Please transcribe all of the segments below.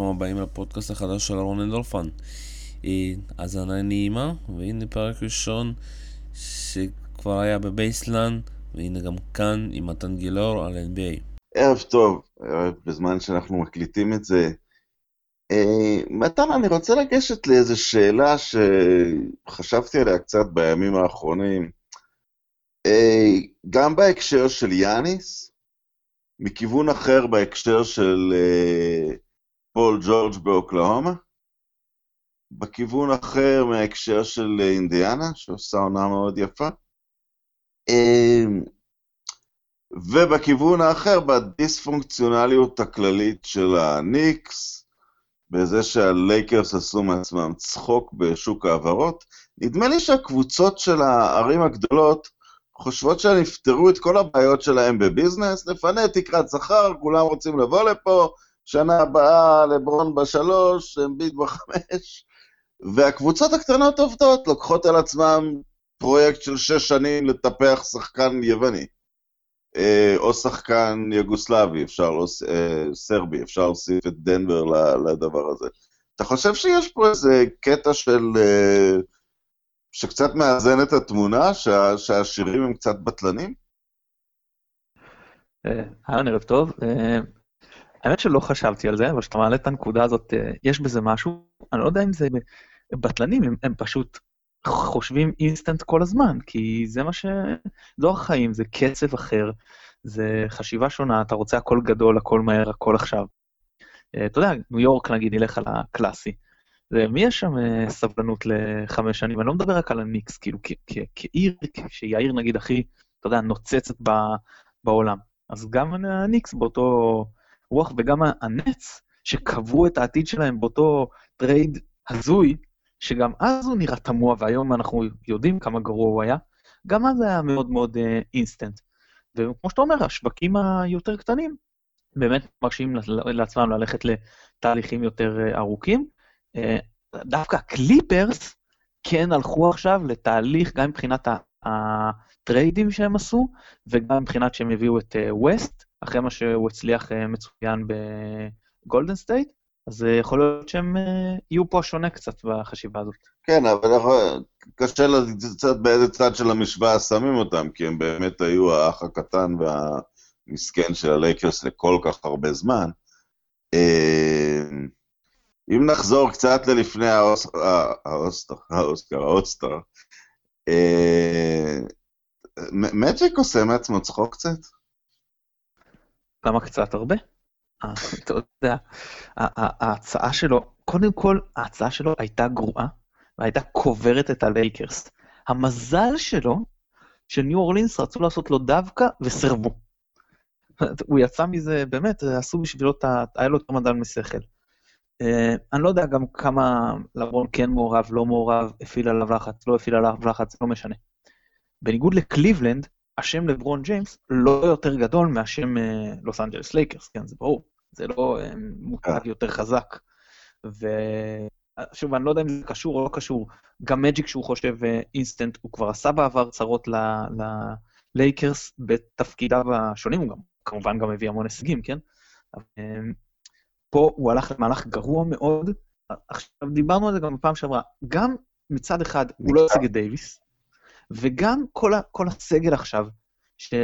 ברוכים הבאים לפודקאסט החדש של אהרון אנדולפן. האזנה נעימה, והנה פרק ראשון שכבר היה בבייסלנד, והנה גם כאן עם מתן גילאור על NBA. ערב טוב, בזמן שאנחנו מקליטים את זה. אה, מתן, אני רוצה לגשת לאיזו שאלה שחשבתי עליה קצת בימים האחרונים. אה, גם בהקשר של יאניס, מכיוון אחר בהקשר של אה, פול ג'ורג' באוקלהומה, בכיוון אחר מההקשר של אינדיאנה, שעושה עונה מאוד יפה, ובכיוון האחר בדיספונקציונליות הכללית של הניקס, בזה שהלייקרס עשו מעצמם צחוק בשוק ההעברות. נדמה לי שהקבוצות של הערים הגדולות חושבות שהן יפתרו את כל הבעיות שלהם בביזנס, נפנה תקרת שכר, כולם רוצים לבוא לפה, שנה הבאה לברון בשלוש, אמביט בחמש, והקבוצות הקטנות עובדות, לוקחות על עצמם פרויקט של שש שנים לטפח שחקן יווני. אה, או שחקן יוגוסלבי, אפשר אה, סרבי, אפשר להוסיף את דנבר לדבר הזה. אתה חושב שיש פה איזה קטע של... אה, שקצת מאזן את התמונה, שה, שהשירים הם קצת בטלנים? אהלן, ערב טוב. האמת שלא חשבתי על זה, אבל כשאתה מעלה את הנקודה הזאת, יש בזה משהו, אני לא יודע אם זה בטלנים, הם, הם פשוט חושבים אינסטנט כל הזמן, כי זה מה ש... זה אורח חיים, זה קצב אחר, זה חשיבה שונה, אתה רוצה הכל גדול, הכל מהר, הכל עכשיו. אה, אתה יודע, ניו יורק נגיד, נלך על הקלאסי. ומי יש שם אה, סבלנות לחמש שנים? אני לא מדבר רק על הניקס, כאילו, כעיר, שהיא העיר נגיד הכי, אתה יודע, נוצצת בעולם. אז גם הניקס באותו רוח, וגם הנץ, שקבעו את העתיד שלהם באותו טרייד הזוי, שגם אז הוא נראה תמוה, והיום אנחנו יודעים כמה גרוע הוא היה, גם אז היה מאוד מאוד אינסטנט. אה, וכמו שאתה אומר, השווקים היותר קטנים באמת מרשים לעצמם ללכת לתהליכים יותר אה, ארוכים. אה, דווקא הקליפרס כן הלכו עכשיו לתהליך, גם מבחינת הטריידים שהם עשו, וגם מבחינת שהם הביאו את ווסט, אחרי מה שהוא הצליח מצוין בגולדן סטייט. אז אה, יכול להיות שהם אה, יהיו פה שונה קצת בחשיבה הזאת. כן, אבל קשה קצת באיזה צד של המשוואה שמים אותם, כי הם באמת היו האח הקטן והמסכן של הלייקרס לכל כך הרבה זמן. אה, אם נחזור קצת ללפני האולסטאר, האולסטאר, מג'יק עושה מעצמו צחוק קצת? למה קצת הרבה? אתה יודע, ההצעה שלו, קודם כל, ההצעה שלו הייתה גרועה, והייתה קוברת את הלייקרס. המזל שלו, שניו אורלינס רצו לעשות לו דווקא וסרבו. הוא יצא מזה, באמת, עשו בשבילו, היה לו יותר מדען משכל. אה, אני לא יודע גם כמה לברון כן מעורב, לא מעורב, הפעיל עליו לחץ, לא הפעיל עליו לחץ, לא משנה. בניגוד לקליבלנד, השם לברון ג'יימס לא יותר גדול מהשם לוס אנג'לס לייקרס, כן, זה ברור. זה לא אה, מותג יותר חזק. ושוב, אני לא יודע אם זה קשור או לא קשור, גם מג'יק שהוא חושב אינסטנט, הוא כבר עשה בעבר צרות ללייקרס בתפקידיו השונים, הוא גם, כמובן גם הביא המון הישגים, כן? אה, פה הוא הלך למהלך גרוע מאוד. עכשיו, דיברנו על זה גם בפעם שעברה. גם מצד אחד, הוא לא השיג את דייוויס, וגם כל, ה, כל הסגל עכשיו, שאתה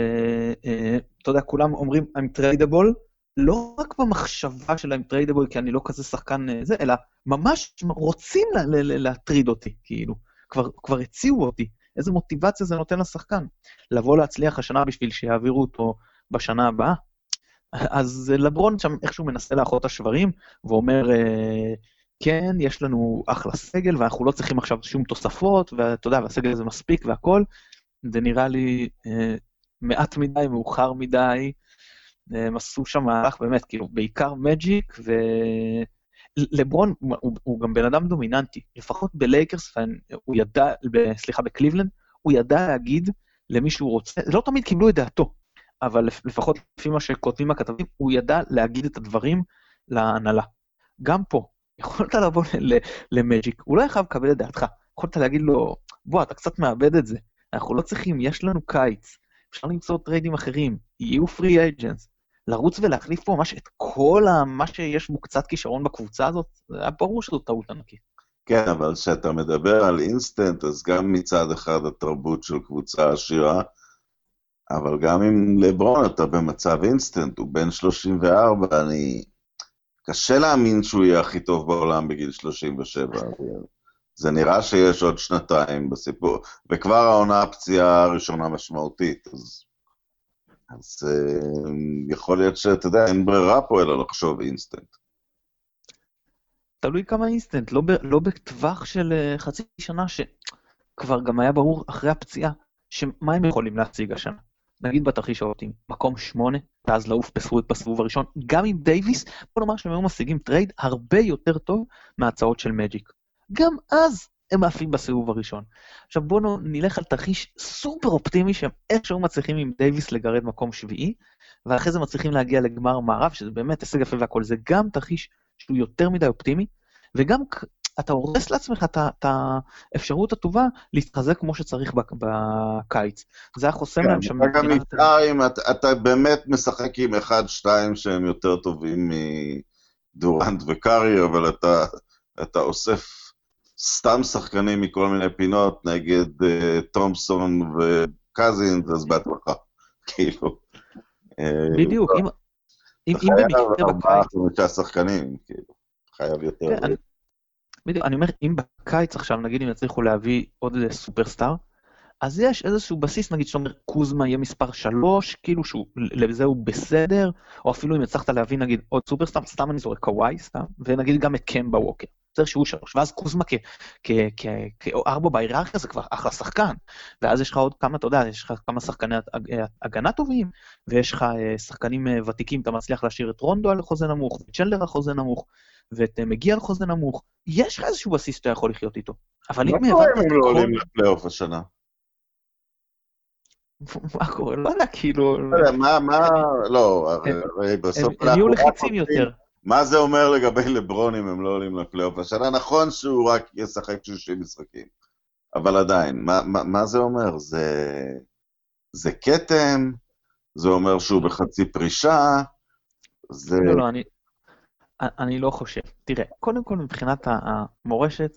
אה, יודע, כולם אומרים, I'm tradable, לא רק במחשבה שלהם tradable, כי אני לא כזה שחקן אה, זה, אלא ממש רוצים לטרייד אותי, כאילו. כבר, כבר הציעו אותי. איזה מוטיבציה זה נותן לשחקן. לבוא להצליח השנה בשביל שיעבירו אותו בשנה הבאה. אז לברון שם איכשהו מנסה לאחות את השברים, ואומר, אה, כן, יש לנו אחלה סגל, ואנחנו לא צריכים עכשיו שום תוספות, ואתה יודע, והסגל הזה מספיק והכול. זה נראה לי אה, מעט מדי, מאוחר מדי, הם עשו שם מהלך באמת, כאילו, בעיקר מג'יק, ולברון הוא, הוא גם בן אדם דומיננטי, לפחות בלייקרס, הוא ידע, סליחה, בקליבלנד, הוא ידע להגיד למי שהוא רוצה, לא תמיד קיבלו את דעתו, אבל לפחות לפי מה שכותבים הכתבים, הוא ידע להגיד את הדברים להנהלה. גם פה, יכולת לבוא למג'יק, הוא לא היה חייב לקבל את דעתך, יכולת להגיד לו, בוא, אתה קצת מאבד את זה, אנחנו לא צריכים, יש לנו קיץ, אפשר למצוא טריידים אחרים, יהיו free agents, לרוץ ולהחליף פה ממש את כל. מה שיש בו קצת כישרון בקבוצה הזאת, זה היה ברור שזו טעות ענקית. כן, אבל כשאתה מדבר על אינסטנט, אז גם מצד אחד התרבות של קבוצה עשירה, אבל גם עם לברון אתה במצב אינסטנט, הוא בן 34, אני... קשה להאמין שהוא יהיה הכי טוב בעולם בגיל 37. זה נראה שיש עוד שנתיים בסיפור, וכבר העונה הפציעה הראשונה משמעותית, אז, אז אה, יכול להיות שאתה יודע, אין ברירה פה אלא לחשוב אינסטנט. תלוי כמה אינסטנט, לא, ב, לא בטווח של אה, חצי שנה, שכבר גם היה ברור אחרי הפציעה, שמה הם יכולים להציג השנה. נגיד בתרחיש האופטימי, מקום שמונה, ואז לעוף בסיבוב הראשון, גם עם דייוויס, בוא נאמר שהם היו משיגים טרייד הרבה יותר טוב מההצעות של מג'יק. גם אז הם עפים בסיבוב הראשון. עכשיו בואו נלך על תרחיש סופר אופטימי שהם איכשהו מצליחים עם דייוויס לגרד מקום שביעי, ואחרי זה מצליחים להגיע לגמר מערב, שזה באמת הישג יפה והכל. זה גם תרחיש שהוא יותר מדי אופטימי, וגם אתה הורס לעצמך את האפשרות הטובה להתחזק כמו שצריך בקיץ. זה היה חוסם כן, להם שם. אתה גם נפטר אם אתה באמת משחק עם אחד-שתיים שהם יותר טובים מדורנט וקארי, אבל אתה, אתה אוסף סתם שחקנים מכל מיני פינות נגד uh, תומפסון וקזינס, אז בהצלחה. כאילו. אה, בדיוק, אם, אם, אם במקרה בקיץ... חייב ארבעה חמישה שחקנים, כאילו. חייב יותר. בדיוק, אני אומר, אם בקיץ עכשיו, נגיד אם יצליחו להביא עוד איזה סופרסטאר, אז יש איזשהו בסיס, נגיד שאתה אומר, קוזמה יהיה מספר 3, כאילו שהוא, לזה הוא בסדר, או אפילו אם הצלחת להביא נגיד עוד סופרסטאר, סתם אני זורק קוואי, סתם, ונגיד גם את קמבה ווקר. שהוא שלוש, ואז קוזמה כארבע בהיררכיה זה כבר אחלה שחקן, ואז יש לך עוד כמה, אתה יודע, יש לך כמה שחקני הגנה טובים, ויש לך אה, שחקנים אה, ותיקים, אתה מצליח להשאיר את רונדו על חוזה נמוך, וצ'נדלר על חוזה נמוך, ואת אה, מגיע על חוזה נמוך, יש לך איזשהו בסיס שאתה יכול לחיות איתו. אבל אם העברת את לא עולים לפלייאוף השנה? מה קורה? לא יודע, כאילו... לא מה, מה, לא, הרי בסוף... הם יהיו לחיצים יותר. מה זה אומר לגבי לברון אם הם לא עולים לפלייאוף השנה? נכון שהוא רק ישחק 60 משחקים, אבל עדיין, מה, מה, מה זה אומר? זה, זה כתם? זה אומר שהוא בחצי פרישה? זה... לא, לא, אני, אני לא חושב. תראה, קודם כל מבחינת המורשת,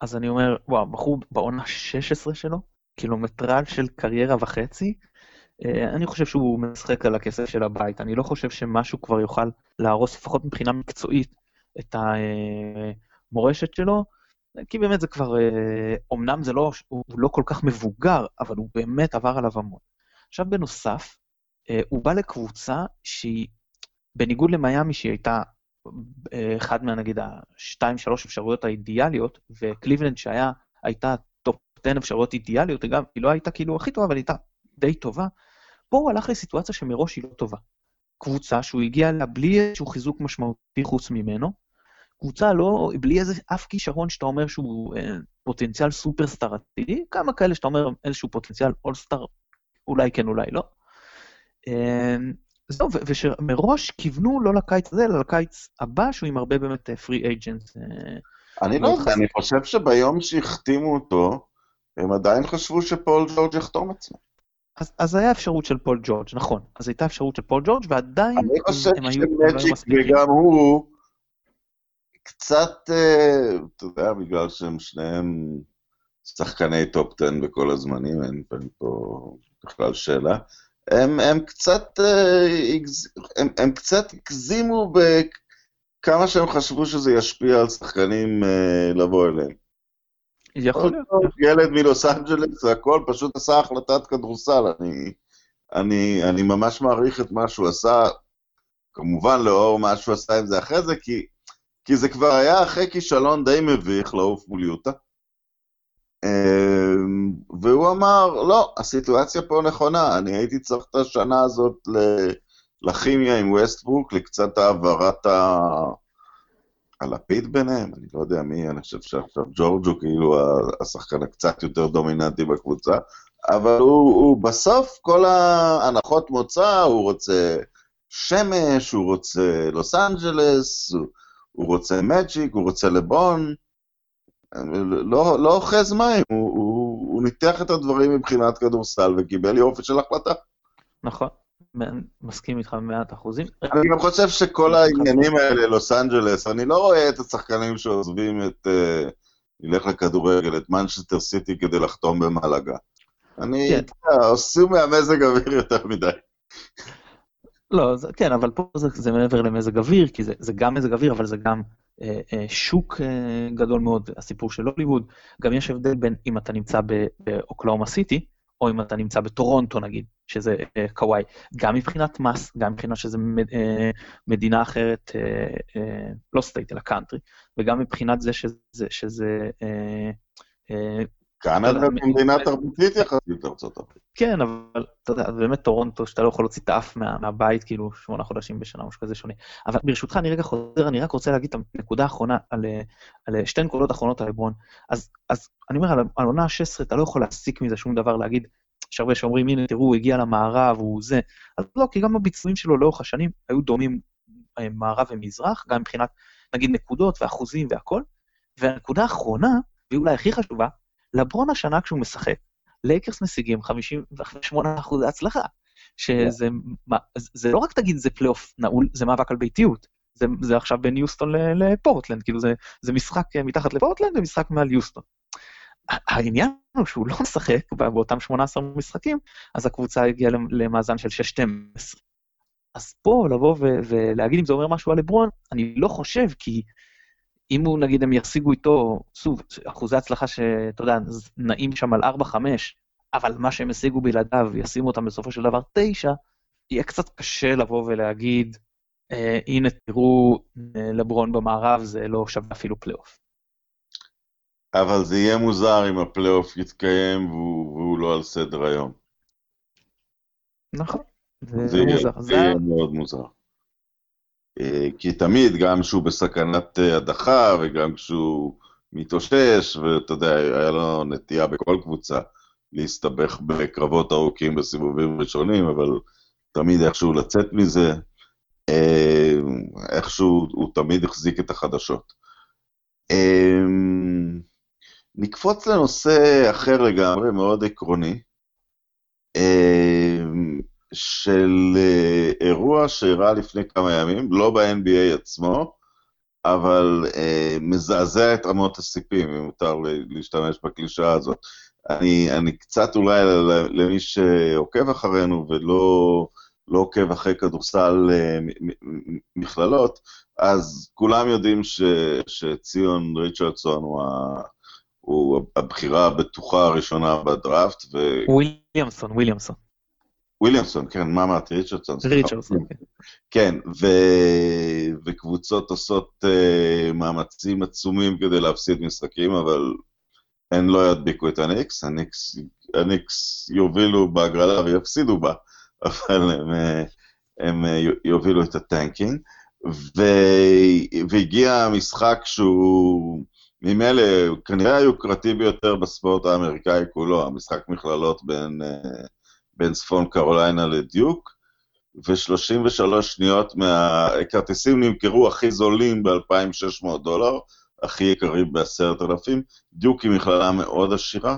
אז אני אומר, וואו, בחור בעונה 16 שלו, קילומטראז' של קריירה וחצי, אני חושב שהוא משחק על הכסף של הבית. אני לא חושב שמשהו כבר יוכל להרוס, לפחות מבחינה מקצועית, את המורשת שלו, כי באמת זה כבר, אומנם אה, זה לא, הוא לא כל כך מבוגר, אבל הוא באמת עבר עליו המון. עכשיו בנוסף, אה, הוא בא לקבוצה שהיא, בניגוד למיאמי שהיא הייתה אחד מה, נגיד, השתיים, שלוש אפשרויות האידיאליות, וקליבלנד שהייתה טופ 10 אפשרויות אידיאליות, היא לא הייתה כאילו הכי טובה, אבל הייתה די טובה, פה הוא הלך לסיטואציה שמראש היא לא טובה. קבוצה שהוא הגיע אליה בלי איזשהו חיזוק משמעותי חוץ ממנו, קבוצה לא, בלי איזה אף כישרון שאתה אומר שהוא אה, פוטנציאל סופרסטאר עתידי, כמה כאלה שאתה אומר איזשהו פוטנציאל אולסטאר, אולי כן, אולי לא. אה, זהו, ושמראש כיוונו לא לקיץ הזה, אלא לקיץ הבא, שהוא עם הרבה באמת free אה, agent. אני לא יודע, אני חושב שביום שהחתימו אותו, הם עדיין חשבו שפול ג'ורג' יחתום עצמו. אז, אז היה אפשרות של פול ג'ורג', נכון. אז הייתה אפשרות של פול ג'ורג', ועדיין אני חושב שמג'יק וגם הוא קצת, אה, אתה יודע, בגלל שהם שניהם שחקני טופ 10 בכל הזמנים, אין פה בכלל שאלה. הם, הם קצת, אה, הם, הם קצת הגזימו בכמה שהם חשבו שזה ישפיע על שחקנים אה, לבוא אליהם. יכול להיות. ילד מלוס אנג'לס והכל, פשוט עשה החלטת כדורסל. אני, אני, אני ממש מעריך את מה שהוא עשה, כמובן לאור מה שהוא עשה עם זה אחרי זה, כי, כי זה כבר היה אחרי כישלון די מביך לעוף מול יוטה. אמ, והוא אמר, לא, הסיטואציה פה נכונה, אני הייתי צריך את השנה הזאת לכימיה עם ווסטברוק, לקצת העברת ה... הלפיד ביניהם, אני לא יודע מי, אני חושב שעכשיו ג'ורג' הוא כאילו השחקן הקצת יותר דומיננטי בקבוצה, אבל הוא, הוא בסוף כל ההנחות מוצא, הוא רוצה שמש, הוא רוצה לוס אנג'לס, הוא, הוא רוצה מג'יק, הוא רוצה לבון, לא, לא אוחז מים, הוא, הוא, הוא ניתח את הדברים מבחינת כדורסל וקיבל יופי של החלטה. נכון, מסכים איתך במאת אחוזים. אני גם חושב שכל העניינים האלה, לוס אנג'לס, אני לא רואה את השחקנים שעוזבים את, uh, ילך לכדורגל, את מנצ'סטר סיטי כדי לחתום במלאגה. אני, כן. אתה יודע, עושים מהמזג אוויר יותר מדי. לא, זה, כן, אבל פה זה, זה מעבר למזג אוויר, כי זה, זה גם מזג אוויר, אבל זה גם אה, אה, שוק אה, גדול מאוד, הסיפור של הוליווד. גם יש הבדל בין אם אתה נמצא באוקלהומה סיטי, או אם אתה נמצא בטורונטו נגיד, שזה אה, קוואי. גם מבחינת מס, גם מבחינת שזה אה, מדינה אחרת, אה, אה, לא state אלא קאנטרי, וגם מבחינת זה שזה, שזה אה, אה, קנדה מדינה תרבותית יחסית לארצות הברית. כן, אבל אתה יודע, באמת טורונטו, שאתה לא יכול להוציא את האף מה, מהבית, כאילו, שמונה חודשים בשנה, משהו כזה שונה. אבל ברשותך, אני רגע חוזר, אני רק רוצה להגיד את הנקודה האחרונה, על, אה, על שתי נקודות אחרונות על לברון. אז, אז אני אומר, על, על עונה ה-16, אתה לא יכול להסיק מזה שום דבר, להגיד, יש הרבה שאומרים, הנה, תראו, הוא הגיע למערב, הוא זה. אז לא, כי גם הביצועים שלו לאורך השנים היו דומים אה, מערב ומזרח, גם מבחינת, נגיד, נקודות ואחוזים והכל. והנקודה האחרונה, והיא אולי הכי חשובה, לברון השנה כשהוא משחק, לייקרס משיגים 58 אחוזי הצלחה. שזה מה, זה לא רק תגיד זה פלייאוף נעול, זה מאבק על ביתיות. זה, זה עכשיו בין יוסטון לפורטלנד, כאילו זה, זה משחק מתחת לפורטלנד ומשחק מעל יוסטון. העניין הוא שהוא לא משחק באותם 18 משחקים, אז הקבוצה הגיעה למאזן של 6-12. אז פה לבוא ולהגיד אם זה אומר משהו על לברון, אני לא חושב, כי אם הוא, נגיד, הם ישיגו איתו, שוב, אחוזי הצלחה שאתה יודע, נעים שם על 4-5, אבל מה שהם השיגו בלעדיו, ישימו אותם בסופו של דבר 9, יהיה קצת קשה לבוא ולהגיד, אה, הנה תראו, אה, לברון במערב זה לא שווה אפילו פלייאוף. אבל זה יהיה מוזר אם הפלייאוף יתקיים והוא, והוא לא על סדר היום. נכון, זה, זה יהיה, זה יהיה מאוד מוזר. אה, כי תמיד, גם כשהוא בסכנת אה, הדחה וגם כשהוא מתאושש, ואתה יודע, היה לו נטייה בכל קבוצה להסתבך בקרבות ארוכים בסיבובים ראשונים, אבל תמיד איכשהו לצאת מזה, אה, איכשהו הוא תמיד החזיק את החדשות. נקפוץ לנושא אחר לגמרי, מאוד עקרוני. של uh, אירוע שאירע לפני כמה ימים, לא ב-NBA עצמו, אבל uh, מזעזע את אמות הסיפים, אם מותר להשתמש בקלישאה הזאת. אני, אני קצת אולי למי שעוקב אחרינו ולא לא עוקב אחרי כדורסל uh, מכללות, אז כולם יודעים ש, שציון ריצ'רדסון הוא, ה, הוא הבחירה הבטוחה הראשונה בדראפט. ו... וויליאמסון, וויליאמסון. וויליאמסון, כן, מה אמרתי? ריצ'רדסון. ריצ'רדסון, כן. כן, ו... וקבוצות עושות uh, מאמצים עצומים כדי להפסיד משחקים, אבל הן לא ידביקו את הניקס, הניקס, הניקס יובילו בהגרלה ויפסידו בה, אבל הם, אה, הם אה, יובילו את הטנקינג. ו... והגיע המשחק שהוא ממילא כנראה היוקרתי ביותר בספורט האמריקאי כולו, המשחק מכללות בין... Uh, בין צפון קרוליינה לדיוק, ו-33 שניות מהכרטיסים נמכרו הכי זולים ב-2,600 דולר, הכי יקרים ב-10,000. דיוק היא מכללה מאוד עשירה,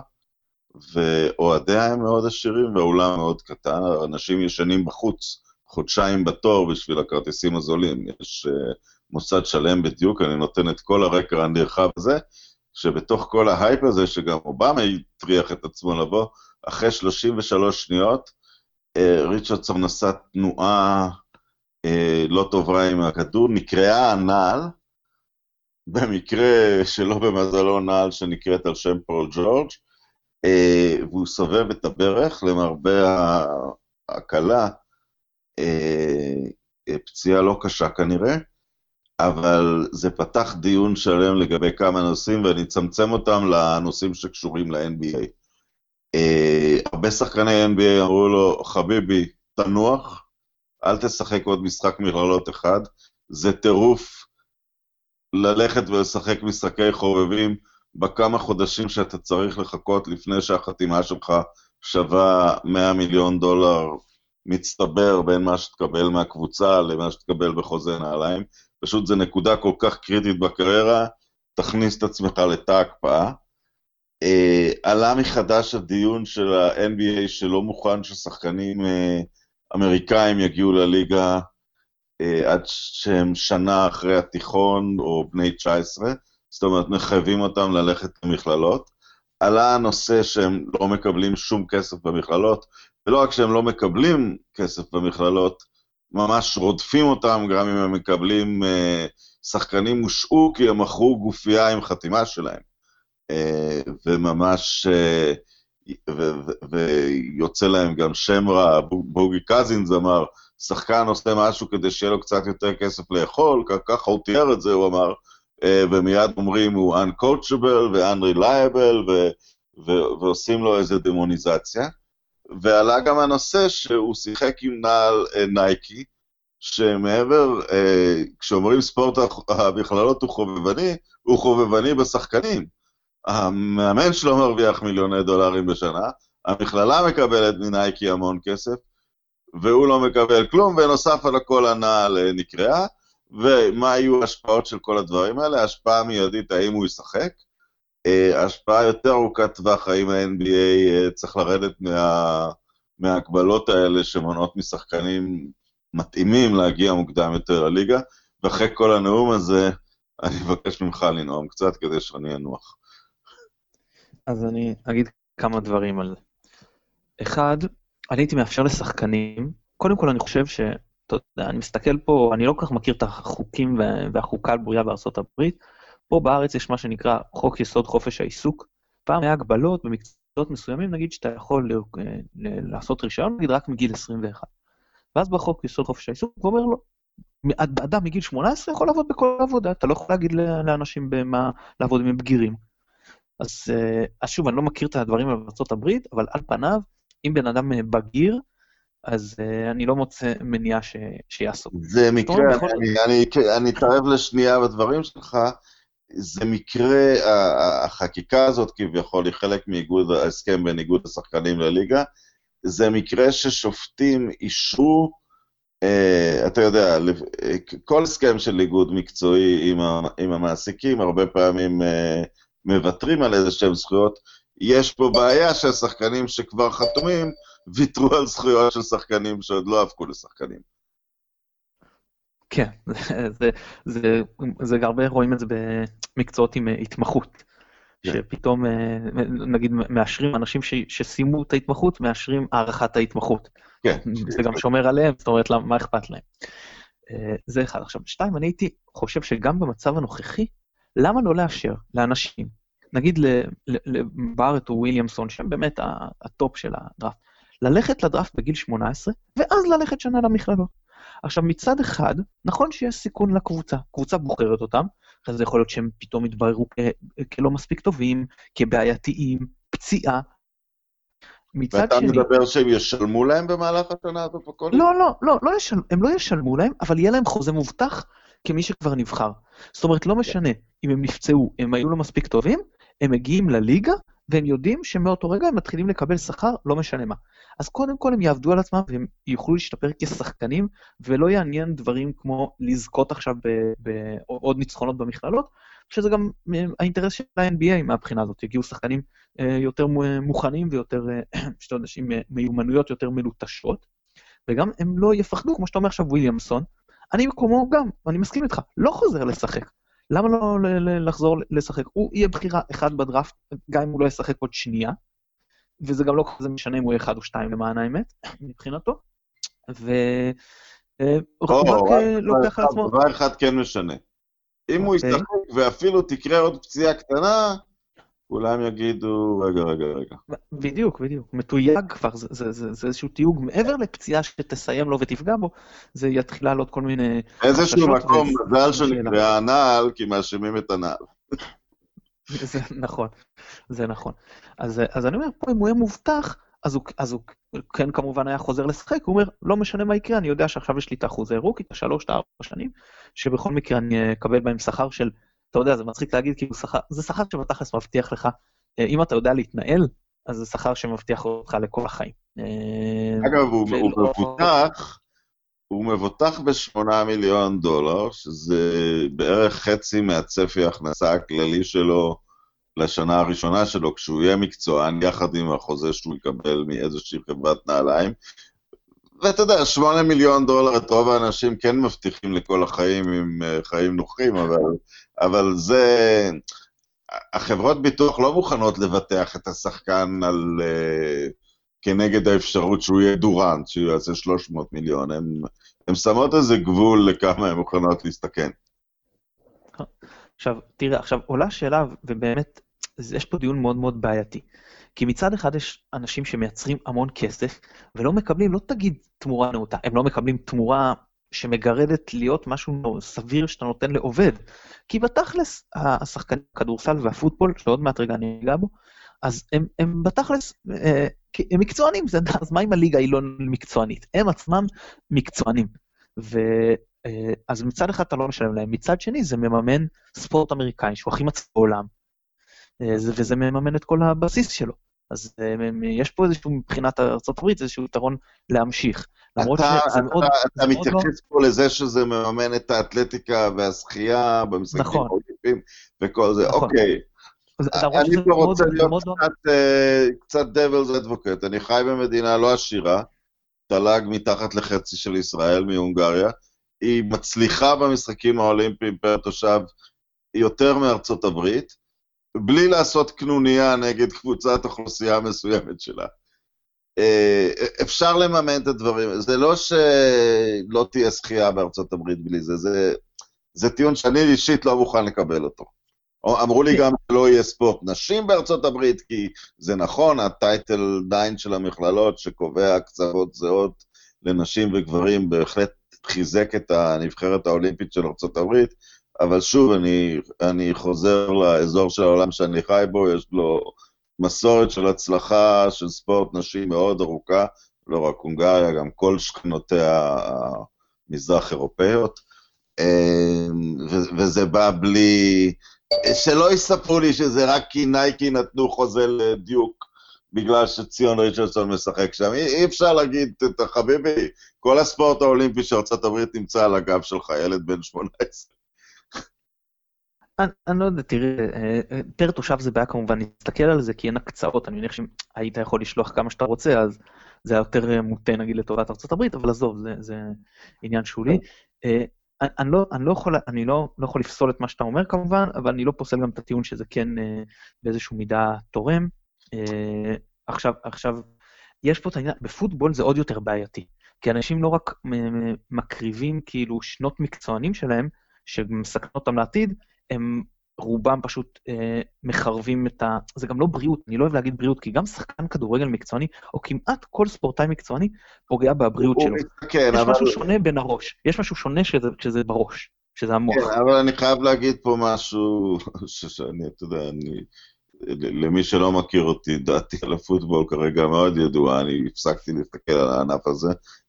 ואוהדיה הם מאוד עשירים, והאולם מאוד קטן, אנשים ישנים בחוץ חודשיים בתור בשביל הכרטיסים הזולים. יש uh, מוסד שלם בדיוק, אני נותן את כל הרקע הנרחב הזה, שבתוך כל ההייפ הזה, שגם אובמה הטריח את עצמו לבוא, אחרי 33 שניות, אה, ריצ'רדסון עשה תנועה אה, לא טובה עם הכדור, נקרעה הנעל, במקרה שלא במזלו נעל שנקראת על שם פול ג'ורג', אה, והוא סובב את הברך, למרבה ההקלה, פציעה לא קשה כנראה, אבל זה פתח דיון שלם לגבי כמה נושאים, ואני אצמצם אותם לנושאים שקשורים ל-NBA. אה, הרבה שחקני NBA אמרו לו, חביבי, תנוח, אל תשחק עוד משחק מכללות אחד, זה טירוף ללכת ולשחק משחקי חובבים בכמה חודשים שאתה צריך לחכות לפני שהחתימה שלך שווה 100 מיליון דולר מצטבר בין מה שתקבל מהקבוצה למה שתקבל בחוזה נעליים. פשוט זו נקודה כל כך קריטית בקריירה, תכניס את עצמך לתא הקפאה. אה, עלה מחדש הדיון של ה-NBA שלא מוכן ששחקנים אה, אמריקאים יגיעו לליגה אה, עד שהם שנה אחרי התיכון או בני 19, זאת אומרת מחייבים אותם ללכת למכללות. עלה הנושא שהם לא מקבלים שום כסף במכללות, ולא רק שהם לא מקבלים כסף במכללות, ממש רודפים אותם גם אם הם מקבלים אה, שחקנים הושעו כי הם מכרו גופייה עם חתימה שלהם. אה, וממש, אה, ויוצא להם גם שם רע, בוגי קזינס אמר, שחקן עושה משהו כדי שיהיה לו קצת יותר כסף לאכול, ככה הוא תיאר את זה, הוא אמר, ומיד אומרים הוא uncoachable ו-unreliable, ועושים לו איזה דמוניזציה. ועלה גם הנושא שהוא שיחק עם נעל נייקי, שמעבר, כשאומרים ספורט המכללות הוא חובבני, הוא חובבני בשחקנים. המאמן שלו מרוויח מיליוני דולרים בשנה, המכללה מקבלת מנייקי המון כסף, והוא לא מקבל כלום, ונוסף על הכל הנעל אה, נקרעה, ומה יהיו ההשפעות של כל הדברים האלה? השפעה מיידית, האם הוא ישחק? אה, השפעה יותר ארוכת טווח, האם ה-NBA אה, צריך לרדת מה... מההגבלות האלה שמונעות משחקנים מתאימים להגיע מוקדם יותר לליגה, ואחרי כל הנאום הזה, אני מבקש ממך לנאום קצת כדי שאני אנוח. אז אני אגיד כמה דברים על זה. אחד, אני הייתי מאפשר לשחקנים, קודם כל אני חושב ש... אתה יודע, אני מסתכל פה, אני לא כל כך מכיר את החוקים והחוקה על בריאה בארצות הברית. פה בארץ יש מה שנקרא חוק יסוד חופש העיסוק. פעם היה הגבלות במקצועות מסוימים, נגיד שאתה יכול לעשות רישיון, נגיד רק מגיל 21. ואז בחוק יסוד חופש העיסוק, הוא אומר לו, אדם מגיל 18 יכול לעבוד בכל עבודה, אתה לא יכול להגיד לאנשים במה לעבוד הם בגירים. אז, אה, אז שוב, אני לא מכיר את הדברים בארה"ב, אבל על פניו, אם בן אדם אה, בגיר, אז uh, אני לא מוצא מניעה ש... שיעסוק. זה מקרה, בכל... אני, אני, אני אתערב לשנייה בדברים שלך, זה מקרה, החקיקה הזאת כביכול היא חלק מאיגוד, ההסכם בין איגוד השחקנים לליגה, זה מקרה ששופטים אישרו, uh, אתה יודע, כל הסכם של איגוד מקצועי עם, המעסיקים, הרבה פעמים uh, מוותרים על איזה שהם זכויות. יש פה בעיה שהשחקנים שכבר חתומים ויתרו על זכויות של שחקנים שעוד לא הפכו לשחקנים. כן, זה, זה, זה הרבה רואים את זה במקצועות עם התמחות. כן. שפתאום, נגיד, מאשרים אנשים ש, שסיימו את ההתמחות, מאשרים הארכת ההתמחות. כן. זה גם שומר עליהם, זאת אומרת, מה אכפת להם. אה, זה אחד. עכשיו, שתיים, אני הייתי חושב שגם במצב הנוכחי, למה לא לאשר לאנשים, נגיד לבארט או וויליאמסון, שהם באמת הטופ של הדראפט, ללכת לדראפט בגיל 18, ואז ללכת שנה למכללות. עכשיו, מצד אחד, נכון שיש סיכון לקבוצה, קבוצה בוחרת אותם, אחרי זה יכול להיות שהם פתאום יתבררו כלא מספיק טובים, כבעייתיים, פציעה. מצד שני... ואתה מדבר שהם ישלמו להם במהלך השנה הזאת בכל לא, לא, לא, לא ישל... הם לא ישלמו להם, אבל יהיה להם חוזה מובטח כמי שכבר נבחר. זאת אומרת, לא משנה אם הם נפצעו, הם היו לא מספיק טובים, הם מגיעים לליגה, והם יודעים שמאותו רגע הם מתחילים לקבל שכר, לא משנה מה. אז קודם כל הם יעבדו על עצמם והם יוכלו להשתפר כשחקנים, ולא יעניין דברים כמו לזכות עכשיו בעוד ניצחונות במכללות, שזה גם אה, האינטרס של ה-NBA מהבחינה הזאת, יגיעו שחקנים אה, יותר מוכנים ויותר, שאתה יודע, עם מיומנויות יותר מלוטשות, וגם הם לא יפחדו, כמו שאתה אומר עכשיו, וויליאמסון, אני במקומו גם, ואני מסכים איתך, לא חוזר לשחק. למה לא לחזור לשחק? הוא יהיה בחירה אחד בדראפט, גם אם הוא לא ישחק עוד שנייה, וזה גם לא כזה משנה אם הוא יהיה אחד או שתיים למען האמת, מבחינתו. ו... אה, אה, לוקח על עצמו... דבר אחד כן משנה. אם הוא אוקיי. ישחק ואפילו תקרה עוד פציעה קטנה, כולם יגידו, רגע, רגע, רגע. בדיוק, בדיוק. מתויג כבר, זה, זה, זה, זה איזשהו תיוג מעבר לפציעה שתסיים לו ותפגע בו, זה יתחיל לעלות כל מיני... איזשהו מקום, מזל שנקראה הנעל, כי מאשימים את הנעל. זה נכון, זה נכון. אז, אז אני אומר, פה אם הוא יהיה מובטח, אז הוא, אז הוא כן כמובן היה חוזר לשחק, הוא אומר, לא משנה מה יקרה, אני יודע שעכשיו יש לי את האחוזי רוקי, את השלוש, את הארבע שנים, שבכל מקרה אני אקבל בהם שכר של אתה יודע, זה מצחיק להגיד, כאילו, שכר, זה שכר שבתכלס מבטיח לך, אה, אם אתה יודע להתנהל, אז זה שכר שמבטיח אותך לכל החיים. אה, אגב, הוא, הוא מבוטח, הוא מבוטח ב-8 מיליון דולר, שזה בערך חצי מהצפי ההכנסה הכללי שלו לשנה הראשונה שלו, כשהוא יהיה מקצוען, יחד עם החוזה שהוא יקבל מאיזושהי חברת נעליים. ואתה יודע, שמונה מיליון דולר, את רוב האנשים כן מבטיחים לכל החיים עם אה, חיים נוחים, אבל, אבל זה... החברות ביטוח לא מוכנות לבטח את השחקן על... Uh, כנגד האפשרות שהוא יהיה דורנט, שהוא יעשה 300 מיליון. הן שמות איזה גבול לכמה הן מוכנות להסתכן. עכשיו, תראה, עכשיו עולה שאלה, ובאמת, יש פה דיון מאוד מאוד בעייתי. כי מצד אחד יש אנשים שמייצרים המון כסף, ולא מקבלים, לא תגיד תמורה נאותה, הם לא מקבלים תמורה שמגרדת להיות משהו סביר שאתה נותן לעובד. כי בתכלס, השחקנים, הכדורסל והפוטבול, שעוד מעט רגע אני אגע בו, אז הם, הם בתכלס, אה, הם מקצוענים, אז מה אם הליגה היא לא מקצוענית? הם עצמם מקצוענים. ו... אה, אז מצד אחד אתה לא משלם להם, מצד שני זה מממן ספורט אמריקאי שהוא הכי מצב בעולם, אה, וזה מממן את כל הבסיס שלו. אז יש פה איזשהו, מבחינת ארה"ב, איזשהו יתרון להמשיך. למרות אתה, שזה אתה, מאוד... אתה מאוד מתייחס לא... פה לזה שזה מממן את האתלטיקה והשחייה במשחקים נכון. האולימפיים וכל זה, נכון. אוקיי. אני פה רוצה להיות קצת devil's advocate, אני חי במדינה לא עשירה, תל"ג מתחת לחצי של ישראל מהונגריה, היא מצליחה במשחקים האולימפיים פר תושב יותר מארצות הברית, בלי לעשות קנוניה נגד קבוצת אוכלוסייה מסוימת שלה. אה, אפשר לממן את הדברים, זה לא שלא תהיה שחייה בארצות הברית בלי זה, זה, זה טיעון שאני אישית לא מוכן לקבל אותו. אמרו לי גם שלא יהיה ספורט נשים בארצות הברית, כי זה נכון, הטייטל 9 של המכללות שקובע הקצבות זהות לנשים וגברים בהחלט חיזק את הנבחרת האולימפית של ארצות הברית, אבל שוב, אני, אני חוזר לאזור של העולם שאני חי בו, יש לו מסורת של הצלחה של ספורט נשים מאוד ארוכה, לא רק הונגריה, גם כל שכנותיה המזרח אירופאיות, אמ, וזה בא בלי... שלא יספרו לי שזה רק כי נייקי נתנו חוזה לדיוק בגלל שציון ריצ'רדסון משחק שם. אי, אי אפשר להגיד, את החביבי, כל הספורט האולימפי של ארה"ב נמצא על הגב שלך, ילד בן 18. אני לא יודע, תראה, אה, פר תושב זה בעיה כמובן להסתכל על זה, כי אין הקצאות, אני מניח שהיית יכול לשלוח כמה שאתה רוצה, אז זה היה יותר אה, מוטה נגיד לטובת ארה"ב, אבל עזוב, זה, זה עניין שולי. אני לא, אני, לא יכול, אני לא, לא יכול לפסול את מה שאתה אומר כמובן, אבל אני לא פוסל גם את הטיעון שזה כן אה, באיזושהי מידה תורם. אה, עכשיו, עכשיו, יש פה את העניין, בפוטבול זה עוד יותר בעייתי, כי אנשים לא רק מקריבים כאילו שנות מקצוענים שלהם, שמסכנות אותם לעתיד, הם רובם פשוט אה, מחרבים את ה... זה גם לא בריאות, אני לא אוהב להגיד בריאות, כי גם שחקן כדורגל מקצועני, או כמעט כל ספורטאי מקצועני, פוגע בבריאות שלו. כן, יש אבל... משהו שונה בין הראש, יש משהו שונה שזה, שזה בראש, שזה המוח. כן, אבל אני חייב להגיד פה משהו, שאני, אתה יודע, אני... למי שלא מכיר אותי, דעתי על הפוטבול כרגע מאוד ידועה, אני הפסקתי להסתכל על הענף הזה,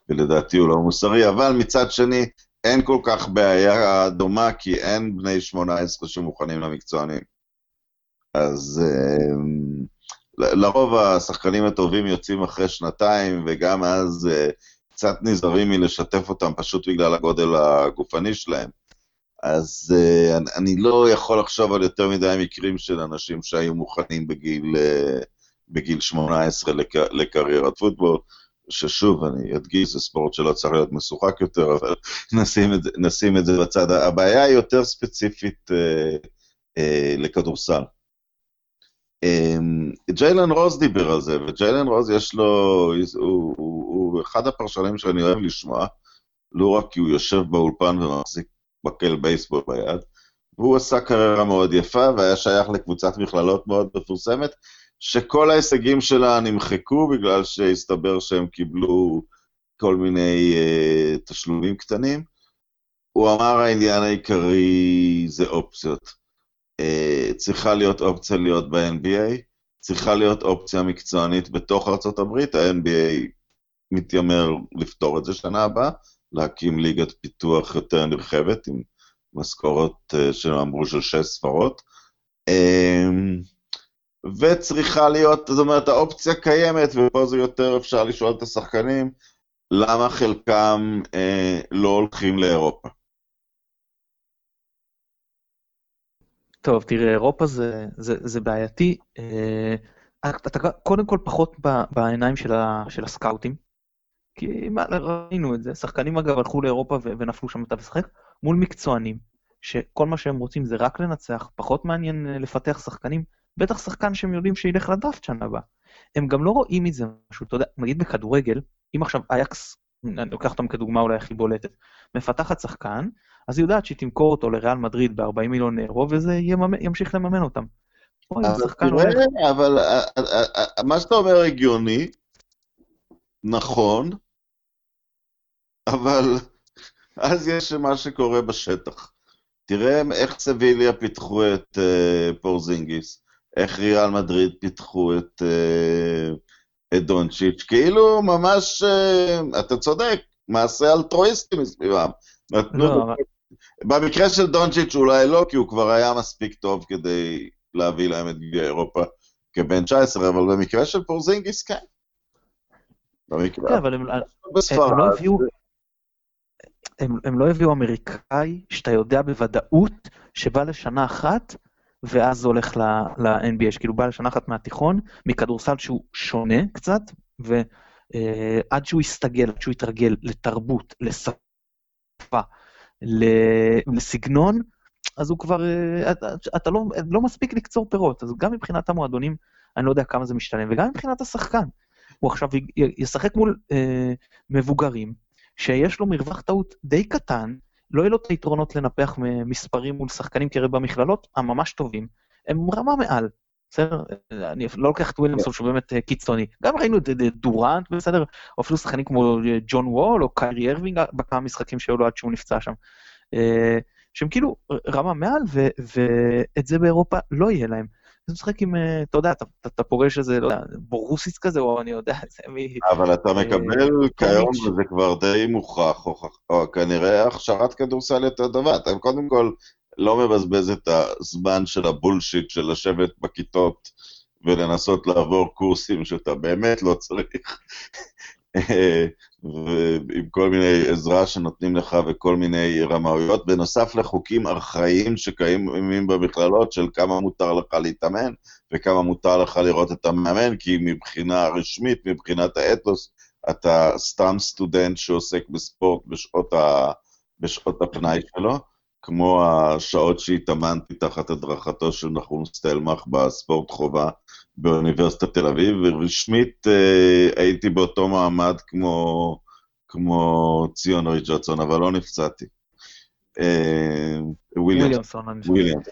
ולדעתי הוא לא מוסרי, אבל מצד שני, אין כל כך בעיה דומה, כי אין בני 18 שמוכנים למקצוענים. אז uh, לרוב השחקנים הטובים יוצאים אחרי שנתיים, וגם אז uh, קצת נזהרים מלשתף אותם פשוט בגלל הגודל הגופני שלהם. אז uh, אני, לא יכול לחשוב על יותר מדי מקרים של אנשים שהיו מוכנים בגיל, בגיל 18 לק, לקריירת פוטבול. ששוב, אני אדגיש, זה ספורט שלא צריך להיות משוחק יותר, אבל נשים את, נשים את זה בצד. הבעיה היא יותר ספציפית אה, אה, לכדורסל. אה, ג'יילן רוז דיבר על זה, וג'יילן רוז יש לו, הוא, הוא, הוא, אחד הפרשנים שאני אוהב לשמוע, לא רק כי הוא יושב באולפן ומחזיק מקל בייסבול ביד, והוא עשה קריירה מאוד יפה והיה שייך לקבוצת מכללות מאוד מפורסמת, שכל ההישגים שלה נמחקו בגלל שהסתבר שהם קיבלו כל מיני uh, תשלומים קטנים. הוא אמר העניין העיקרי זה אופציות. Uh, צריכה להיות אופציה להיות ב-NBA, צריכה להיות אופציה מקצוענית בתוך ארה"ב, ה-NBA מתיימר לפתור את זה שנה הבאה, להקים ליגת פיתוח יותר נרחבת עם משכורות uh, שאמרו של שש ספרות. Uh, וצריכה להיות, זאת אומרת, האופציה קיימת, ופה זה יותר אפשר לשאול את השחקנים, למה חלקם אה, לא הולכים לאירופה. טוב, תראה, אירופה זה, זה, זה בעייתי. אה, אתה קודם כל פחות בעיניים של, ה, של הסקאוטים, כי מה, ראינו את זה, שחקנים אגב הלכו לאירופה ו- ונפלו שם אתה משחק מול מקצוענים, שכל מה שהם רוצים זה רק לנצח, פחות מעניין אה, לפתח שחקנים, בטח שחקן שהם יודעים שילך לדראפט שנה הבאה. הם גם לא רואים מזה משהו, אתה יודע, נגיד בכדורגל, אם עכשיו אייקס, אני לוקח אותם כדוגמה אולי הכי בולטת, מפתחת שחקן, אז היא יודעת שהיא תמכור אותו לריאל מדריד ב-40 מיליון אירו, וזה ימשיך לממן אותם. אבל. תראה, אה, אה, אה, מה שאתה אומר הגיוני, נכון, אבל אז יש מה שקורה בשטח. תראה איך סביליה פיתחו את אה, פורזינגיס, איך ריאל מדריד פיתחו את, אה, את דונצ'יץ', כאילו ממש, אה, אתה צודק, מעשה אלטרואיסטי מסביבם. נתנו, לא, אבל- במקרה של דונצ'יץ' אולי לא, כי הוא כבר היה מספיק טוב כדי להביא להם את גביע אירופה כבן 19, אבל במקרה של פורזינגיס כן. כן, במקרה, אבל הם, הם לא בספרד, הביאו, הם, הם לא הביאו אמריקאי שאתה יודע בוודאות שבא לשנה אחת ואז הולך ל-NBA, שכאילו בא לשנה אחת מהתיכון, מכדורסל שהוא שונה קצת, ועד שהוא יסתגל, עד שהוא יתרגל לתרבות, לשפה, לסגנון, אז הוא כבר, אה, אתה, לא, לא מספיק לקצור פירות, אז גם מבחינת המועדונים, אני לא יודע כמה זה משתלם, וגם מבחינת השחקן. הוא עכשיו ישחק מול אה, מבוגרים, שיש לו מרווח טעות די קטן, לא יהיו לו את היתרונות לנפח מספרים מול שחקנים, כי במכללות הממש טובים, הם רמה מעל. בסדר? אני לא לוקח את וויליאמסון שהוא באמת אה, קיצוני. גם ראינו את דורנט, בסדר? או אפילו שחקנים כמו אה, ג'ון וול או קיירי ארווינג בכמה משחקים שהיו לו עד שהוא נפצע שם. אה, שהם כאילו רמה מעל, ואת זה באירופה לא יהיה להם. אז משחק עם, אה, אתה יודע, אתה, אתה, אתה פוגש איזה, לא יודע, בורוסיס כזה, או אני יודע, זה מי... אבל אתה מקבל כיום. וזה כבר די מוכח, או כנראה הכשרת כדורסל יותר טובה. אתה קודם כל לא מבזבז את הזמן של הבולשיט של לשבת בכיתות ולנסות לעבור קורסים שאתה באמת לא צריך. ועם כל מיני עזרה שנותנים לך וכל מיני רמאויות, בנוסף לחוקים ארכאיים שקיימים במכללות של כמה מותר לך להתאמן וכמה מותר לך לראות את המאמן, כי מבחינה רשמית, מבחינת האתוס, אתה סתם סטודנט שעוסק בספורט בשעות, ה... בשעות הפנאי שלו, כמו השעות שהתאמנתי תחת הדרכתו של נחום סטלמך בספורט חובה באוניברסיטת תל אביב, ורשמית אה, הייתי באותו מעמד כמו, כמו ציון ריצ'רדסון, אבל לא נפצעתי. אה, וויליאמס. וויליאמסון, אני. וויליאמס.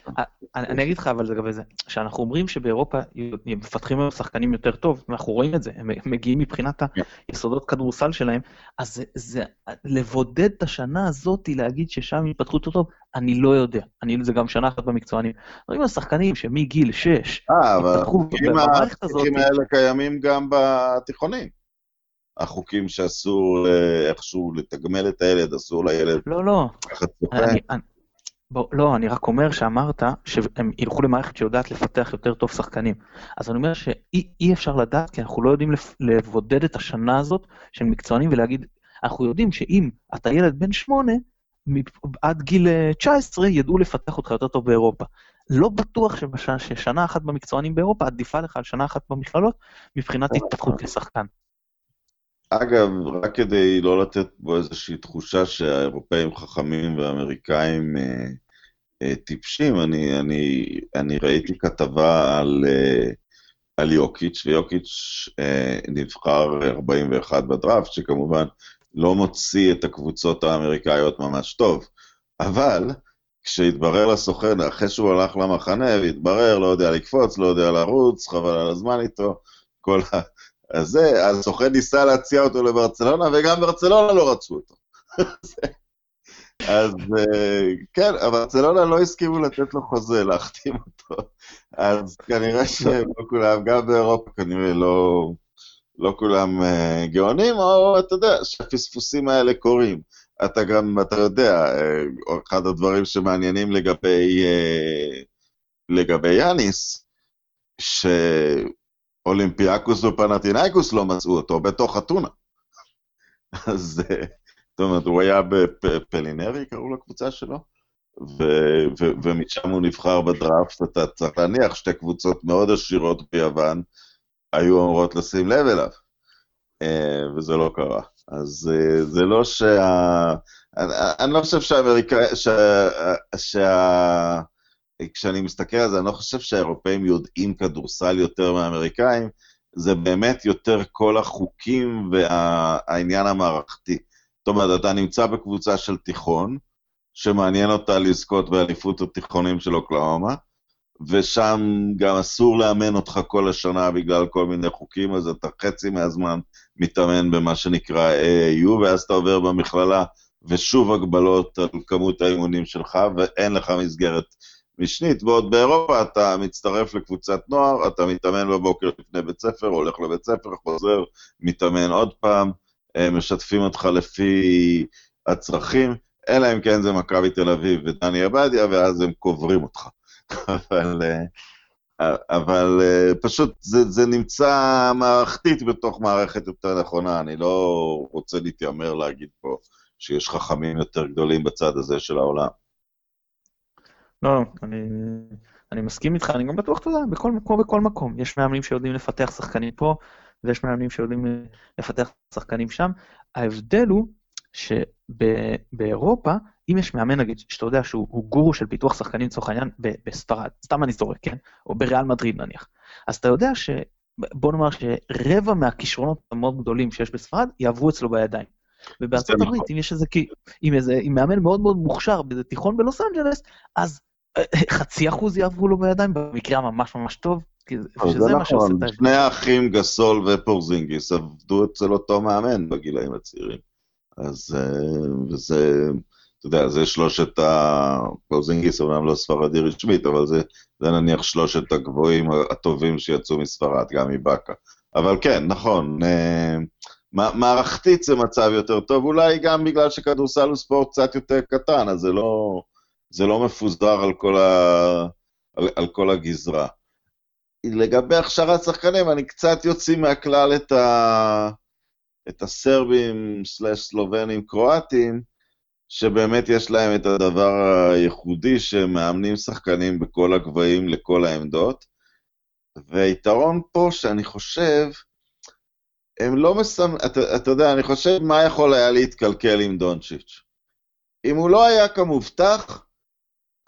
אני, אגיד לך אבל לגבי זה, כשאנחנו אומרים שבאירופה מפתחים היום שחקנים יותר טוב, אנחנו רואים את זה, הם מגיעים מבחינת כן. היסודות כדורסל שלהם, אז זה, לבודד את השנה הזאת, להגיד ששם יפתחו יותר טוב, אני לא יודע. אני, זה גם שנה אחת במקצוענים. רואים על שחקנים שמגיל 6, אה, אבל התפתחו החוקים במערכת הזאת. החוקים האלה קיימים גם בתיכונים. החוקים שאסור אה, איכשהו לתגמל את הילד, אסור לילד לא, לא. אני, אני, בוא, לא, אני רק אומר שאמרת שהם ילכו למערכת שיודעת לפתח יותר טוב שחקנים. אז אני אומר שאי אי אפשר לדעת, כי אנחנו לא יודעים לבודד את השנה הזאת של מקצוענים ולהגיד, אנחנו יודעים שאם אתה ילד בן שמונה, עד גיל אה, 19 ידעו לפתח אותך יותר טוב באירופה. לא בטוח שבש, ששנה אחת במקצוענים באירופה עדיפה לך על שנה אחת במכללות מבחינת התפתחות כשחקן. אגב, רק כדי לא לתת בו איזושהי תחושה שהאירופאים חכמים והאמריקאים אה, אה, טיפשים, אני, אני, אני ראיתי כתבה על, אה, על יוקיץ', ויוקיץ' אה, נבחר 41 בדראפט, שכמובן לא מוציא את הקבוצות האמריקאיות ממש טוב, אבל כשהתברר לסוכן, אחרי שהוא הלך למחנה והתברר, לא יודע לקפוץ, לא יודע לרוץ, חבל על הזמן איתו, כל ה... אז זה, הסוכן ניסה להציע אותו לברצלונה, וגם ברצלונה לא רצו אותו. אז אה, כן, ברצלונה לא הסכימו לתת לו חוזה, להחתים אותו. אז כנראה שלא כולם, גם באירופה כנראה לא, לא כולם uh, גאונים, או אתה יודע, שהפספוסים האלה קורים. אתה גם, אתה יודע, uh, אחד הדברים שמעניינים לגבי, לגבי יאניס, ש... אולימפיאקוס ופנטינאיקוס לא מצאו אותו בתוך אתונה. אז זאת אומרת, הוא היה בפלינרי, קראו לקבוצה שלו, ו- ו- ומשם הוא נבחר בדראפט, אתה צריך להניח שתי קבוצות מאוד עשירות ביוון היו אמורות לשים לב אליו, וזה לא קרה. אז אה, זה לא שה... אני, לא חושב שהאמריקאים, שה... שה... כשאני מסתכל על זה, אני לא חושב שהאירופאים יודעים כדורסל יותר מהאמריקאים, זה באמת יותר כל החוקים והעניין המערכתי. זאת אומרת, אתה נמצא בקבוצה של תיכון, שמעניין אותה לזכות באליפות התיכונים של אוקלאומה, ושם גם אסור לאמן אותך כל השנה בגלל כל מיני חוקים, אז אתה חצי מהזמן מתאמן במה שנקרא AAU, ואז אתה עובר במכללה, ושוב הגבלות על כמות האימונים שלך, ואין לך מסגרת משנית. ועוד באירופה אתה מצטרף לקבוצת נוער, אתה מתאמן בבוקר לפני בית ספר, הולך לבית ספר, חוזר, מתאמן עוד פעם, משתפים אותך לפי הצרכים, אלא אם כן זה מכבי תל אביב ודני עבדיה, ואז הם קוברים אותך. אבל, אבל פשוט זה, זה נמצא מערכתית בתוך מערכת יותר נכונה, אני לא רוצה להתיימר להגיד פה שיש חכמים יותר גדולים בצד הזה של העולם. לא, אני, אני מסכים איתך, אני גם בטוח, אתה יודע, בכל, כמו בכל מקום. יש מאמנים שיודעים לפתח שחקנים פה, ויש מאמנים שיודעים לפתח שחקנים שם. ההבדל הוא שבאירופה, אם יש מאמן, נגיד, שאתה יודע שהוא גורו של פיתוח שחקנים לצורך העניין בספרד, סתם אני זורק, כן? או בריאל מדריד נניח, אז אתה יודע ש... בוא נאמר שרבע מהכישרונות המאוד גדולים שיש בספרד יעברו אצלו בידיים. ובארצות הברית, אם יש איזה, אם איזה, אם מאמן מאוד מאוד מוכשר באיזה תיכון בלוס אנג'לס, אז חצי אחוז יעברו לו בידיים, במקרה הממש ממש טוב, שזה מה שעושה את ההבדל. שני האחים גסול ופורזינגיס עבדו אצל אותו מאמן בגילאים הצעירים. אז אה, זה, אתה יודע, זה שלושת ה... פורזינגיס אומנם לא ספרדי רשמית, אבל זה, זה נניח שלושת הגבוהים הטובים שיצאו מספרד, גם מבאקה. אבל כן, נכון, אה, מערכתית זה מצב יותר טוב, אולי גם בגלל שכדורסל הוא ספורט קצת יותר קטן, אז זה לא, זה לא מפוזר על כל, ה, על, על כל הגזרה. לגבי הכשרת שחקנים, אני קצת יוציא מהכלל את, ה, את הסרבים סלאש סלובנים קרואטים, שבאמת יש להם את הדבר הייחודי שמאמנים שחקנים בכל הגבהים לכל העמדות. והיתרון פה שאני חושב, הם לא מסמ... אתה, אתה יודע, אני חושב מה יכול היה להתקלקל עם דונצ'יץ'. אם הוא לא היה כמובטח,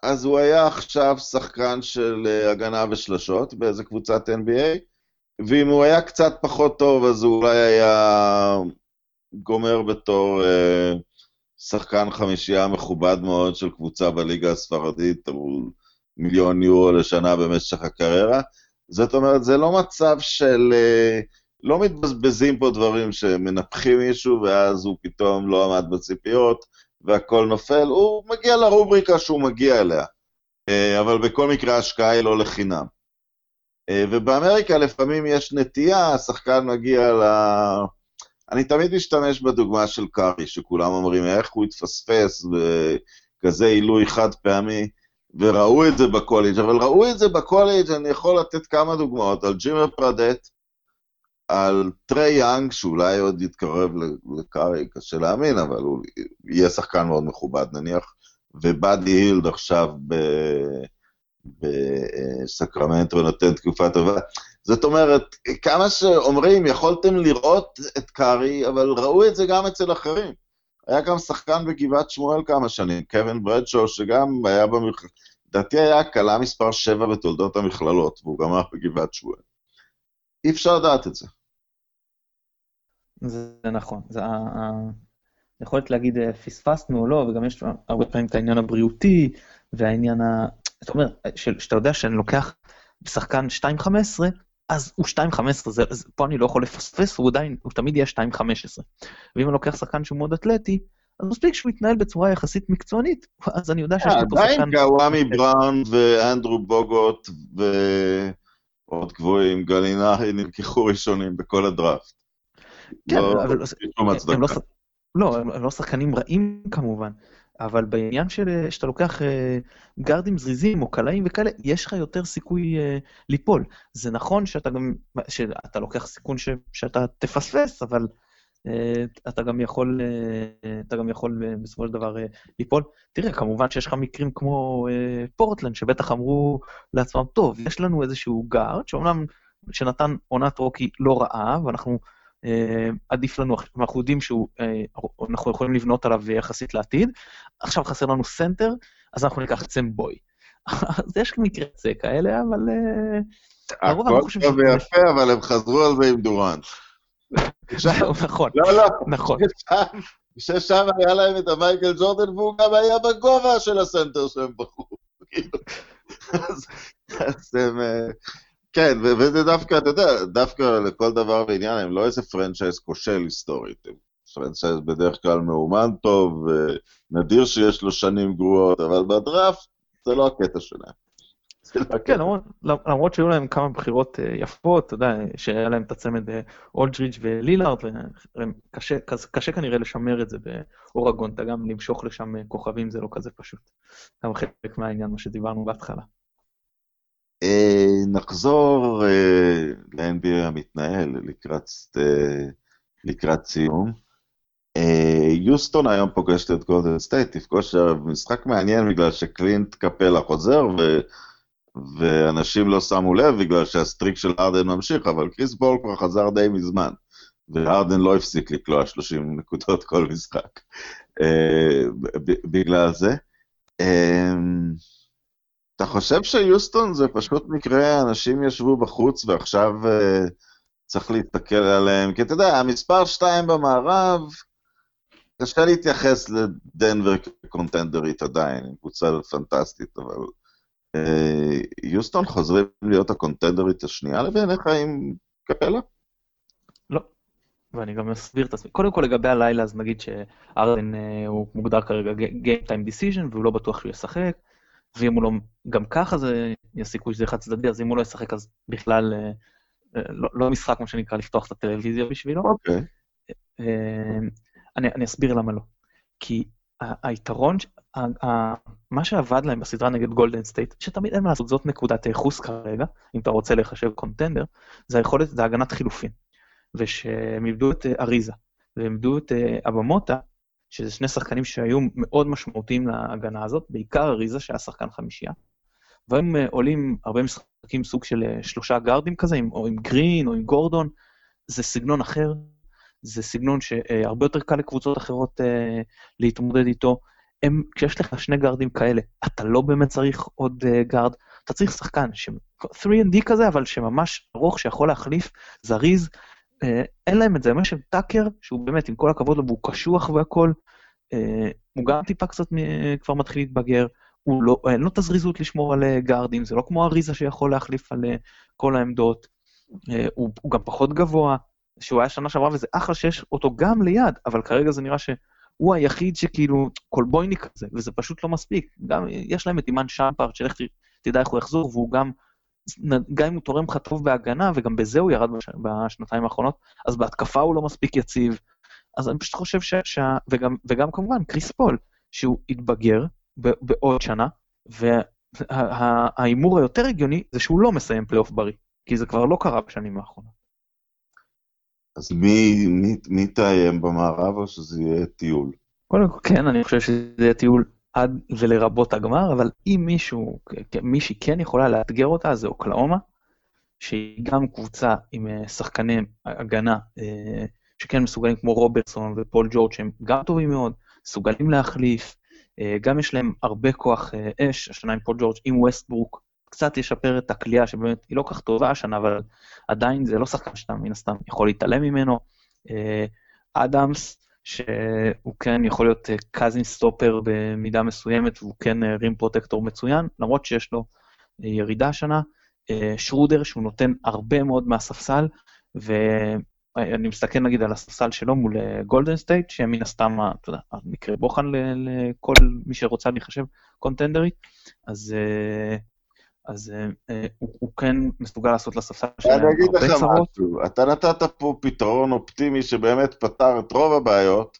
אז הוא היה עכשיו שחקן של אה, הגנה ושלשות באיזה קבוצת NBA, ואם הוא היה קצת פחות טוב, אז הוא אולי היה גומר בתור אה, שחקן חמישייה מכובד מאוד של קבוצה בליגה הספרדית, מיליון יורו לשנה במשך הקריירה. זאת אומרת, זה לא מצב של... אה, לא מתבזבזים פה דברים שמנפחים מישהו ואז הוא פתאום לא עמד בציפיות והכל נופל, הוא מגיע לרובריקה שהוא מגיע אליה. אה, אבל בכל מקרה ההשקעה היא לא לחינם. אה, ובאמריקה לפעמים יש נטייה, השחקן מגיע ל... אני תמיד משתמש בדוגמה של קארי, שכולם אומרים איך הוא התפספס בכזה עילוי חד פעמי, וראו את זה בקולג', אבל ראו את זה בקולג', אני יכול לתת כמה דוגמאות, על ג'ימר פרדט, על טרי יאנג, שאולי עוד יתקרב לקארי, קשה להאמין, אבל הוא יהיה שחקן מאוד מכובד נניח, ובאדי הילד עכשיו בסקרמנטו נותן תקופה טובה. זאת אומרת, כמה שאומרים, יכולתם לראות את קארי, אבל ראו את זה גם אצל אחרים. היה גם שחקן בגבעת שמואל כמה שנים, קווין ברדשו, שגם היה במכללות, לדעתי היה הקלה מספר 7 בתולדות המכללות, והוא גמר בגבעת שמואל. אי אפשר לדעת את זה. זה נכון. זה היכולת להגיד אה, פספסנו או לא, וגם יש הרבה פעמים את העניין הבריאותי, והעניין ה... זאת אומרת, שאתה יודע שאני לוקח שחקן 2.15, אז הוא 2.15, פה אני לא יכול לפספס, הוא עדיין, הוא תמיד יהיה 2.15. ואם אני לוקח שחקן שהוא מאוד אתלטי, אז מספיק שהוא יתנהל בצורה יחסית מקצוענית, אז אני יודע שיש לי פה שחקן... עדיין קוואמי בראון ואנדרו בוגוט ועוד גבוהים, גלינאי נלקחו ראשונים בכל הדראפט. כן, לא, אבל הם לא, לא, הם לא שחקנים רעים כמובן, אבל בעניין של שאתה לוקח אה, גארדים זריזים או קלעים וכאלה, יש לך יותר סיכוי אה, ליפול. זה נכון שאתה גם, שאתה לוקח סיכון ש, שאתה תפספס, אבל אה, אתה גם יכול, אה, אתה גם יכול אה, בסופו של דבר אה, ליפול. תראה, כמובן שיש לך מקרים כמו אה, פורטלנד, שבטח אמרו לעצמם, טוב, יש לנו איזשהו גארד, שאומנם, שנתן עונת רוקי לא רעה, ואנחנו אה, עדיף לנו, אנחנו יודעים שאנחנו יכולים לבנות עליו יחסית לעתיד, עכשיו חסר לנו סנטר, אז אנחנו ניקח את סם בואי. אז יש מקרים כאלה, אבל... הכל טוב ויפה, אבל הם חזרו על זה עם דורנט. נכון, לא, לא, נכון. ששם היה להם את המייקל ג'ורדן, והוא גם היה בגובה של הסנטר שהם בחרו. כאילו. אז הם... כן, וזה דווקא, אתה יודע, דווקא לכל דבר ועניין, הם לא איזה franchise כושל היסטורית, הם franchise בדרך כלל מאומן טוב, נדיר שיש לו שנים גרועות, אבל בדראפט זה לא הקטע שלהם. כן, למרות שהיו להם כמה בחירות אה, יפות, אתה יודע, שהיה להם את הצמד אה, אולדריג' ולילארד, וקשה כנראה לשמר את זה באורגון, אתה גם למשוך לשם אה, כוכבים זה לא כזה פשוט. גם חלק מהעניין, מה שדיברנו בהתחלה. נחזור ל-NBA המתנהל לקראת סיום. יוסטון היום פוגשת את גולדן סטייט, תפגוש משחק מעניין בגלל שקלינט קפלה חוזר, ואנשים לא שמו לב בגלל שה streak של הארדן ממשיך, אבל קריס פול כבר חזר די מזמן, והארדן לא הפסיק לקלוע 30 נקודות כל משחק בגלל זה. אתה חושב שיוסטון זה פשוט מקרה, אנשים ישבו בחוץ ועכשיו uh, צריך להתקל עליהם? כי אתה יודע, המספר 2 במערב, קשה להתייחס לדנבר כקונטנדרית עדיין, קבוצה פנטסטית, אבל יוסטון חוזרים להיות הקונטנדרית השנייה לבעיניך עם קפלה? לא, ואני גם אסביר את עצמי. קודם כל לגבי הלילה, אז נגיד שהארדן אה, הוא מוגדר כרגע Game Time Decision, והוא לא בטוח שהוא ישחק. ואם הוא לא, גם ככה זה, יש סיכוי שזה חד צדדי, אז אם הוא לא ישחק אז בכלל אה, אה, לא, לא משחק, מה שנקרא, לפתוח את הטלוויזיה בשבילו. אוקיי. אה, אני, אני אסביר למה לא. כי היתרון, מה שעבד להם בסדרה נגד גולדן סטייט, שתמיד אין מה לעשות, זאת נקודת הייחוס כרגע, אם אתה רוצה לחשב קונטנדר, זה היכולת, זה הגנת חילופין. ושהם איבדו את אריזה, והם איבדו את אבמוטה, שזה שני שחקנים שהיו מאוד משמעותיים להגנה הזאת, בעיקר אריזה שהיה שחקן חמישייה. והם אה, עולים הרבה משחקים סוג של אה, שלושה גארדים כזה, או עם גרין או עם גורדון, זה סגנון אחר, זה סגנון שהרבה יותר קל לקבוצות אחרות להתמודד איתו. הם, כשיש לך שני גארדים כאלה, אתה לא באמת צריך עוד uh, גארד, אתה צריך שחקן ש... 3&D כזה, אבל שממש ארוך, שיכול להחליף, זריז, אה, אין להם את זה, יש טאקר, שהוא באמת, עם כל הכבוד לו, והוא קשוח והכול, אה, הוא גם טיפה קצת כבר מתחיל להתבגר, הוא לא, אין לו את הזריזות לשמור על גארדים, זה לא כמו אריזה שיכול להחליף על כל העמדות, הוא, הוא גם פחות גבוה, שהוא היה שנה שעברה וזה אחלה שיש אותו גם ליד, אבל כרגע זה נראה שהוא היחיד שכאילו קולבויניק כזה, וזה פשוט לא מספיק. גם יש להם את אימן שמפרט, שלך תדע איך הוא יחזור, והוא גם גם אם הוא תורם לך טוב בהגנה, וגם בזה הוא ירד בש... בשנתיים האחרונות, אז בהתקפה הוא לא מספיק יציב. אז אני פשוט חושב ש... ש... וגם, וגם כמובן, קריס פול, שהוא יתבגר בעוד שנה, וההימור וה... היותר הגיוני זה שהוא לא מסיים פלייאוף בריא, כי זה כבר לא קרה בשנים האחרונות. אז מי, מי, מי תאיים במערב או שזה יהיה טיול? קודם כל, כן, אני חושב שזה יהיה טיול עד ולרבות הגמר, אבל אם מישהו, מישהי כן יכולה לאתגר אותה, זה אוקלהומה, שהיא גם קבוצה עם אה, שחקני הגנה אה, שכן מסוגלים כמו רוברסון ופול ג'ורג' שהם גם טובים מאוד, מסוגלים להחליף, אה, גם יש להם הרבה כוח אש, השנה עם פול ג'ורג', עם ווסטברוק, קצת ישפר את הקליעה שבאמת היא לא כך טובה השנה, אבל עדיין זה לא שחקן שאתה מן הסתם יכול להתעלם ממנו. אדמס, שהוא כן יכול להיות קאזין אה, סטופר במידה מסוימת, והוא כן rim אה, protector מצוין, למרות שיש לו אה, ירידה השנה. שרודר, שהוא נותן הרבה מאוד מהספסל, ואני מסתכל נגיד על הספסל שלו מול גולדן סטייט, שהם מן הסתם, אתה יודע, מקרה בוחן לכל מי שרוצה להיחשב קונטנדרית, אז אז אה, הוא, הוא כן מסוגל לעשות לספסל שלהם הרבה צרות. אני אגיד לך משהו, אתה נתת פה פתרון אופטימי שבאמת פתר את רוב הבעיות,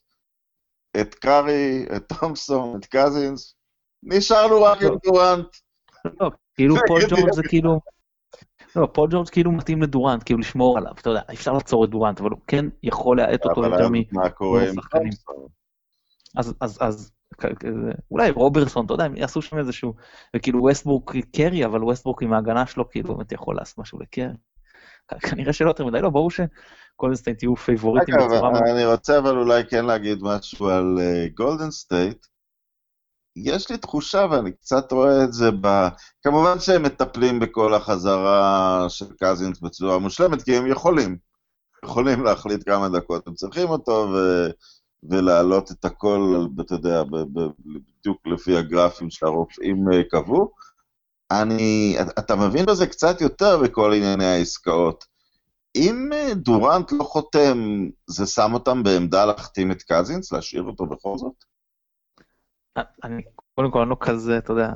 את קרי, את תומסון, את קזינס, נשארנו רק עם דורנט. לא, כאילו פול ג'ורג' זה כאילו... לא, פול ג'ורג' כאילו מתאים לדורנט, כאילו לשמור עליו, אתה יודע, אי אפשר לעצור את דורנט, אבל הוא כן יכול להאט אותו יותר מ... מה קורה עם תומסון? אז אולי רוברסון, אתה יודע, הם יעשו שם איזשהו, וכאילו ווסטברוק קרי, אבל ווסטברוק עם ההגנה שלו, כאילו באמת יכול לעשות משהו לקרי. כנראה שלא יותר מדי, לא, ברור שגולדן סטייט יהיו פייבוריטים אגב, בצורה... מאוד- אני רוצה אבל אולי כן להגיד משהו על גולדן סטייט. יש לי תחושה, ואני קצת רואה את זה ב... כמובן שהם מטפלים בכל החזרה של קזינס בצורה מושלמת, כי הם יכולים. יכולים להחליט כמה דקות הם צריכים אותו, ו... ולהעלות את הכל, אתה יודע, בדיוק לפי הגרפים שהרופאים אה, קבעו. אני, אתה מבין בזה קצת יותר בכל ענייני העסקאות. אם אה, דורנט לא חותם, זה שם אותם בעמדה להחתים את קזינס, להשאיר אותו בכל זאת? אני, קודם כל, אני לא כזה, אתה יודע,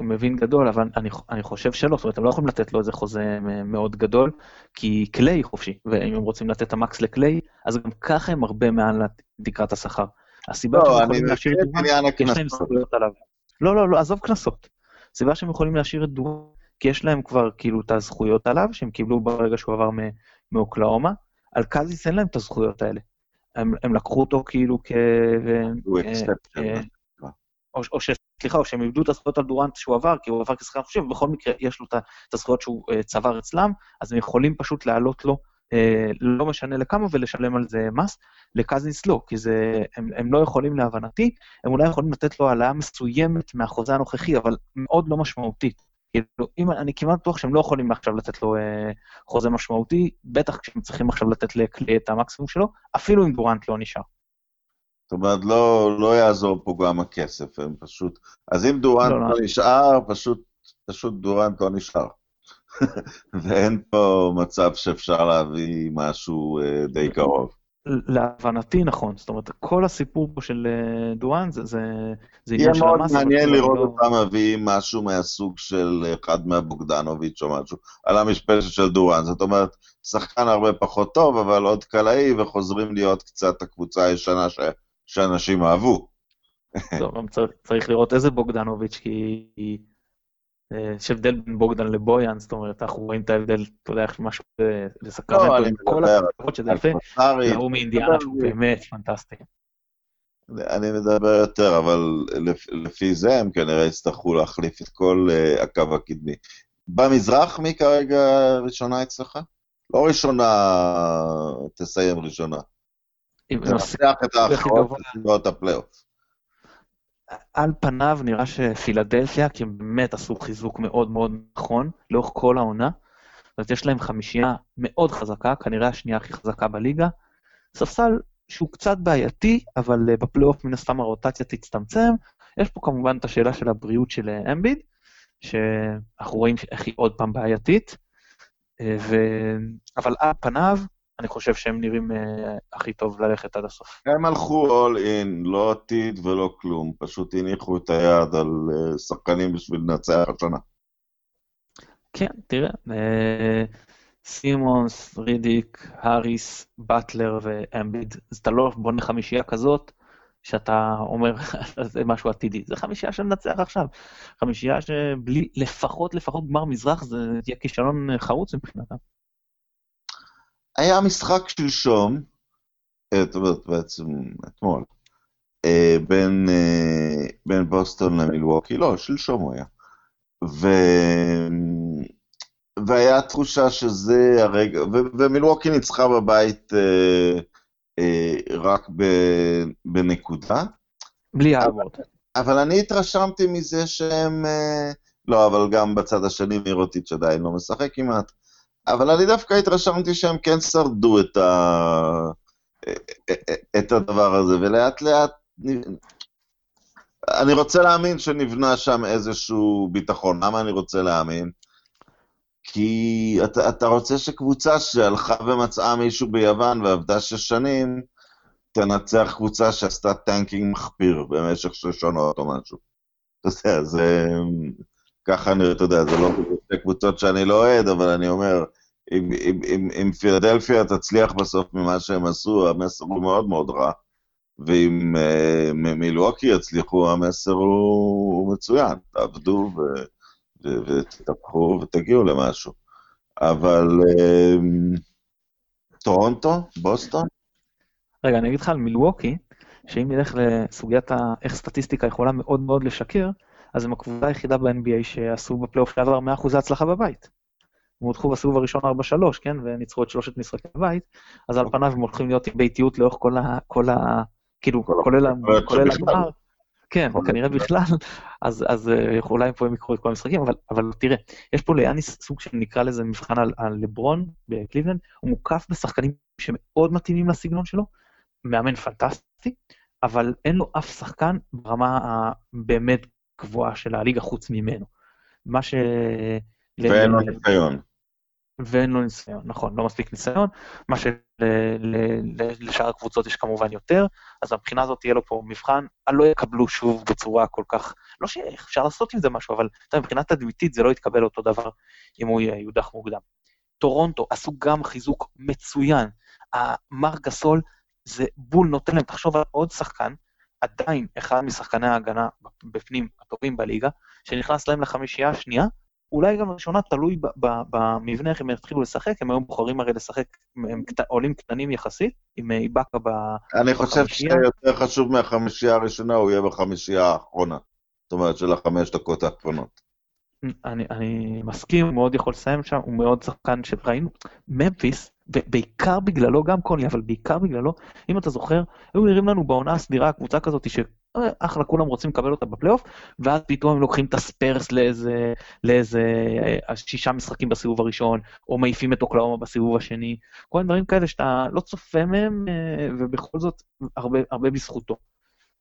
מבין גדול, אבל אני, אני חושב שלא, זאת אומרת, הם לא יכולים לתת לו איזה חוזה מאוד גדול, כי קליי חופשי, ואם הם רוצים לתת את המקס לקליי, אז גם ככה הם הרבה מעל תקרת השכר. הסיבה שהם לא, אני יכולים להשאיר את דורנט, עניין כי יש להם. זכויות עליו. לא, לא, לא, עזוב קנסות. הסיבה שהם יכולים להשאיר את דורנט, כי יש להם כבר כאילו את הזכויות עליו, שהם קיבלו ברגע שהוא עבר מאוקלאומה, על קזיס אין להם את הזכויות האלה. הם, הם לקחו אותו כאילו כ... הוא exception. אה, או, או ש... סליחה, או שהם איבדו את הזכויות על דורנט שהוא עבר, כי הוא עבר כשחקן חושב, ובכל מקרה יש לו את הזכויות שהוא אה, צבר אצלם, אז הם יכולים פשוט להעלות לו, אה, לא משנה לכמה, ולשלם על זה מס. לקזינס לא, כי זה, הם, הם לא יכולים להבנתי, הם אולי יכולים לתת לו העלאה מסוימת מהחוזה הנוכחי, אבל מאוד לא משמעותית. כאילו, אם אני כמעט בטוח שהם לא יכולים עכשיו לתת לו אה, חוזה משמעותי, בטח כשהם צריכים עכשיו לתת לקלי את המקסימום שלו, אפילו אם דורנט לא נשאר. זאת אומרת, לא, לא יעזור פה גם הכסף, הם פשוט... אז אם דורנט לא, לא, לא. נשאר, פשוט, פשוט דורנט לא נשאר. ואין פה מצב שאפשר להביא משהו אה, די קרוב. להבנתי נכון, זאת אומרת, כל הסיפור פה של אה, דואן זה, זה, זה יהיה עניין של מאוד המס. אבל מעניין כאילו לראות לא- אותם מביאים משהו מהסוג של אחד מהבוגדנוביץ' או משהו, על המשפשת של דורן. זאת אומרת, שחקן הרבה פחות טוב, אבל עוד קלעי, וחוזרים להיות קצת הקבוצה הישנה ש... שאנשים אהבו. טוב, צריך, לראות איזה בוגדנוביץ', כי אה, יש הבדל בין בוגדן לבויאן, זאת אומרת, אנחנו רואים את ההבדל, אתה יודע, איך משהו אה, לסקרמנטו, לא, עם כל הכבוד שזה יפה, והוא מאינדיאנה שהוא באמת פנטסטי. אני מדבר יותר, אבל לפ- לפי זה הם כנראה יצטרכו להחליף את כל uh, הקו הקדמי. במזרח, מי כרגע ראשונה אצלך? לא ראשונה, תסיים ראשונה. אם את. בסביבות הפלייאוף. על פניו נראה שפילדלפיה, כי הם באמת עשו חיזוק מאוד מאוד נכון לאורך כל העונה. אומרת, יש להם חמישייה מאוד חזקה, כנראה השנייה הכי חזקה בליגה. ספסל שהוא קצת בעייתי, אבל אה, בפלייאוף מן הסתם הרוטציה תצטמצם. יש פה כמובן את השאלה של הבריאות של אה, אמביד, שאנחנו רואים איך היא עוד פעם בעייתית. אה, ו... אבל על פניו, אני חושב שהם נראים אה, הכי טוב ללכת עד הסוף. הם הלכו all in, לא עתיד ולא כלום, פשוט הניחו את היד על אה, שחקנים בשביל לנצח השנה. כן, תראה, אה, סימונס, רידיק, האריס, באטלר ואמביד, אז אתה לא בונה חמישייה כזאת, שאתה אומר, זה משהו עתידי, זה חמישייה שננצח עכשיו. חמישייה שבלי, לפחות, לפחות גמר מזרח, זה יהיה כישלון חרוץ מבחינתם. היה משחק שלשום, אה, זאת אומרת, בעצם אתמול, אה, בין, אה, בין בוסטון למילווקי, לא, שלשום הוא היה. ו... והיה תחושה שזה הרגע, ו... ומילווקי ניצחה בבית אה, אה, רק ב... בנקודה, בלי הערות. אבל אני התרשמתי מזה שהם... אה, לא, אבל גם בצד השני מירוטיץ' עדיין לא משחק כמעט. אבל אני דווקא התרשמתי שהם כן שרדו את, ה... את הדבר הזה, ולאט לאט... אני רוצה להאמין שנבנה שם איזשהו ביטחון. למה אני רוצה להאמין? כי אתה, אתה רוצה שקבוצה שהלכה ומצאה מישהו ביוון ועבדה שש שנים, תנצח קבוצה שעשתה tanking מחפיר במשך שש שנות או משהו. אתה יודע, זה... ככה אני, אתה יודע, זה לא קבוצות שאני לא אוהד, אבל אני אומר, אם, אם, אם, אם פילדלפיה תצליח בסוף ממה שהם עשו, המסר הוא מאוד מאוד רע. ואם uh, מילואקי יצליחו, המסר הוא, הוא מצוין. תעבדו ו, ו, ותתהפכו ותגיעו למשהו. אבל uh, טורונטו? בוסטון? רגע, אני אגיד לך על מילווקי, שאם נלך לסוגיית ה... איך סטטיסטיקה יכולה מאוד מאוד לשקר, אז הם הקבוצה היחידה ב-NBA שעשו בפלייאוף שעבר 100% הצלחה בבית. הם הודחו בסיבוב הראשון 4-3, כן, וניצחו את שלושת משחקי הבית, אז על פניו הם הולכים להיות עם ביתיות לאורך כל ה... כל ה כאילו, כולל הגמר. כן, כנראה בכלל, אז, אז אה, אולי פה הם יקחו את כל המשחקים, אבל, אבל תראה, יש פה ליאניס סוג שנקרא לזה מבחן על, על לברון בקליבלנד, הוא מוקף בשחקנים שמאוד מתאימים לסגנון שלו, מאמן פנטסטי, אבל אין לו אף שחקן ברמה הבאמת גבוהה של הליגה חוץ ממנו. מה ש... ואין לו ניסיון. ואין לו ניסיון, נכון, לא מספיק ניסיון, מה שלשאר הקבוצות יש כמובן יותר, אז מבחינה הזאת תהיה לו פה מבחן, לא יקבלו שוב בצורה כל כך, לא שאפשר לעשות עם זה משהו, אבל אתה, מבחינה תדמיתית זה לא יתקבל אותו דבר אם הוא יודח מוקדם. טורונטו עשו גם חיזוק מצוין, מר גסול זה בול נותן להם, תחשוב על עוד שחקן, עדיין אחד משחקני ההגנה בפנים הטובים בליגה, שנכנס להם לחמישייה השנייה, אולי גם ראשונה, תלוי במבנה איך הם יתחילו לשחק, הם היום בוחרים הרי לשחק, הם עולים קטנים יחסית, עם איבאקה בחמישייה. אני חושב שיותר חשוב מהחמישייה הראשונה, הוא יהיה בחמישייה האחרונה. זאת אומרת, של החמש דקות האחרונות. אני, אני מסכים, הוא מאוד יכול לסיים שם, הוא מאוד שחקן שראינו. ממפיס, ובעיקר בגללו, גם קוני, אבל בעיקר בגללו, אם אתה זוכר, היו נראים לנו בעונה הסדירה קבוצה כזאת שאחלה, כולם רוצים לקבל אותה בפלייאוף, ואז פתאום הם לוקחים את הספרס לאיזה, לאיזה אה, שישה משחקים בסיבוב הראשון, או מעיפים את אוקלאומה בסיבוב השני, כל מיני דברים כאלה שאתה לא צופה מהם, אה, ובכל זאת, הרבה, הרבה בזכותו.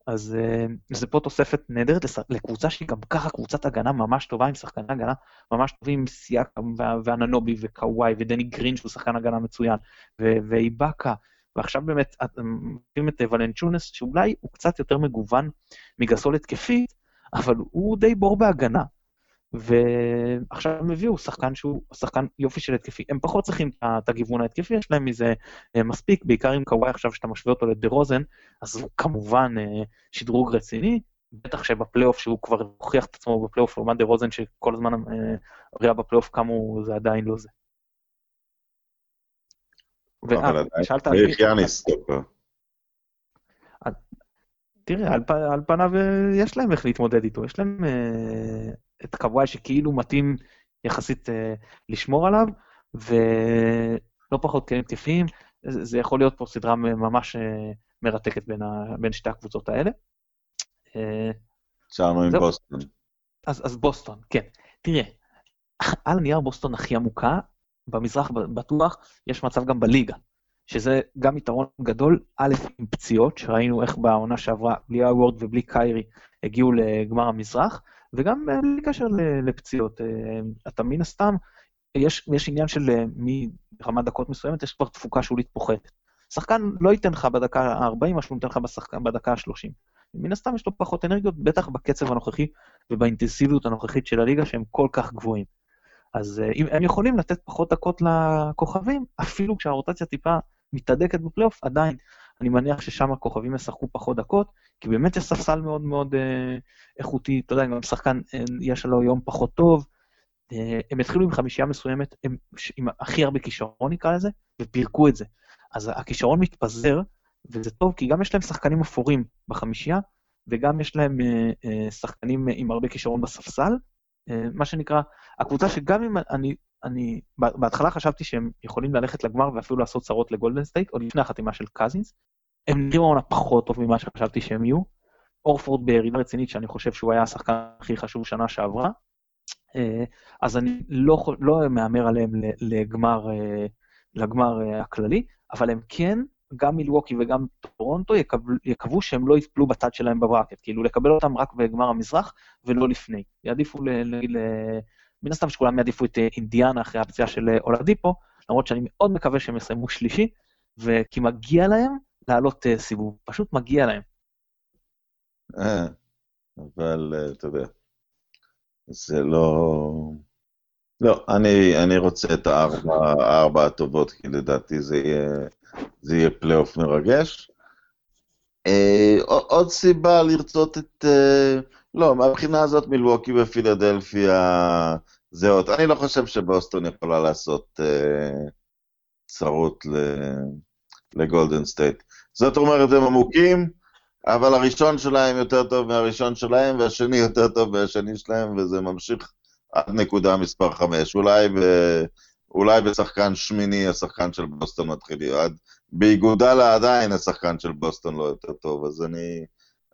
אז uh, זה פה תוספת נהדרת לקבוצה שהיא גם ככה קבוצת הגנה ממש טובה, עם שחקני הגנה ממש טובים, עם סיאקה ואננובי וקוואי ודני גרין שהוא שחקן הגנה מצוין, ואיבאקה, ועכשיו באמת מביאים את ולנצ'ונס, שאולי הוא קצת יותר מגוון מגסול התקפית, אבל הוא די בור בהגנה. ועכשיו הם הביאו שחקן שהוא שחקן יופי של התקפי. הם פחות צריכים את הגיוון ההתקפי, יש להם מזה אה, מספיק, בעיקר עם קוואי עכשיו שאתה משווה אותו לדה אז הוא כמובן אה, שדרוג רציני, בטח שבפלייאוף שהוא כבר הוכיח את עצמו בפלייאוף, לעומת דה רוזן שכל הזמן אה, ראה בפלייאוף כמה הוא, זה עדיין לא זה. ושאלת... איך יאניס תראה, על פניו יש להם איך להתמודד איתו, יש להם את קוואי שכאילו מתאים יחסית אה, לשמור עליו, ולא פחות כלים תקפיים, זה, יכול להיות פה סדרה ממש אה, מרתקת בין, ה, בין שתי הקבוצות האלה. נשארנו עם בוסטון. אז, אז בוסטון, כן. תראה, על נייר בוסטון הכי עמוקה, במזרח בטוח, יש מצב גם בליגה, שזה גם יתרון גדול, א', עם פציעות, שראינו איך בעונה שעברה, בלי הייוורד ובלי קיירי, הגיעו לגמר המזרח, וגם אה, בלי קשר לפציעות. אה, אתה מן הסתם, יש, יש עניין של אה, מרמת דקות מסוימת, יש כבר תפוקה שולית פוחתת. שחקן לא ייתן לך בדקה ה-40 מה שהוא נותן לך בשחקן, בדקה ה-30. מן הסתם יש לו פחות אנרגיות, בטח בקצב הנוכחי ובאינטנסיביות הנוכחית של הליגה שהם כל כך גבוהים. אז אם הם יכולים לתת פחות דקות לכוכבים, אפילו כשהרוטציה טיפה מתהדקת בפלייאוף, עדיין אני מניח ששם הכוכבים ישחקו פחות דקות, כי באמת יש ספסל מאוד מאוד אה, איכותי, אתה יודע, גם שחקן, אה, יש לו יום פחות טוב. אה, הם התחילו עם חמישייה מסוימת, הם, עם הכי הרבה כישרון נקרא לזה, ופירקו את זה. אז הכישרון מתפזר, וזה טוב, כי גם יש להם שחקנים אפורים בחמישייה, וגם יש להם אה, אה, שחקנים עם הרבה כישרון בספסל, אה, מה שנקרא, הקבוצה שגם אם אני אני בהתחלה חשבתי שהם יכולים ללכת לגמר ואפילו לעשות צרות לגולדן סטייט, עוד לפני החתימה של קזינס. הם נראים עונה פחות טוב ממה שחשבתי שהם יהיו. הורפורד בירידה רצינית שאני חושב שהוא היה השחקן הכי חשוב שנה שעברה. אה, אז אני לא, לא מהמר עליהם לגמר, אה, לגמר אה, הכללי, אבל הם כן, גם מילווקי וגם טורונטו יקבלו, יקוו שהם לא יפלו בצד שלהם בברקט, כאילו לקבל אותם רק בגמר המזרח ולא לפני. יעדיפו להגיד מן הסתם שכולם יעדיפו את אה, אינדיאנה אחרי הפציעה של אה, אולדיפו, למרות שאני מאוד מקווה שהם יסיימו שלישי, וכי מגיע להם לעלות אה, סיבוב, פשוט מגיע להם. אבל אתה יודע, זה לא... לא, אני, אני רוצה את הארבע, הארבע הטובות, כי לדעתי זה יהיה, זה יהיה פלייאוף מרגש. אה, עוד סיבה לרצות את... אה, לא, מהבחינה הזאת מילווקי ופילדלפיה זהות. אני לא חושב שבוסטון יכולה לעשות אה, צרות לגולדן סטייט. זאת אומרת, הם עמוקים, אבל הראשון שלהם יותר טוב מהראשון שלהם, והשני יותר טוב מהשני שלהם, וזה ממשיך עד נקודה מספר 5. אולי, ב, אולי בשחקן שמיני השחקן של בוסטון מתחיל להיות. באיגודלה עדיין השחקן של בוסטון לא יותר טוב, אז אני,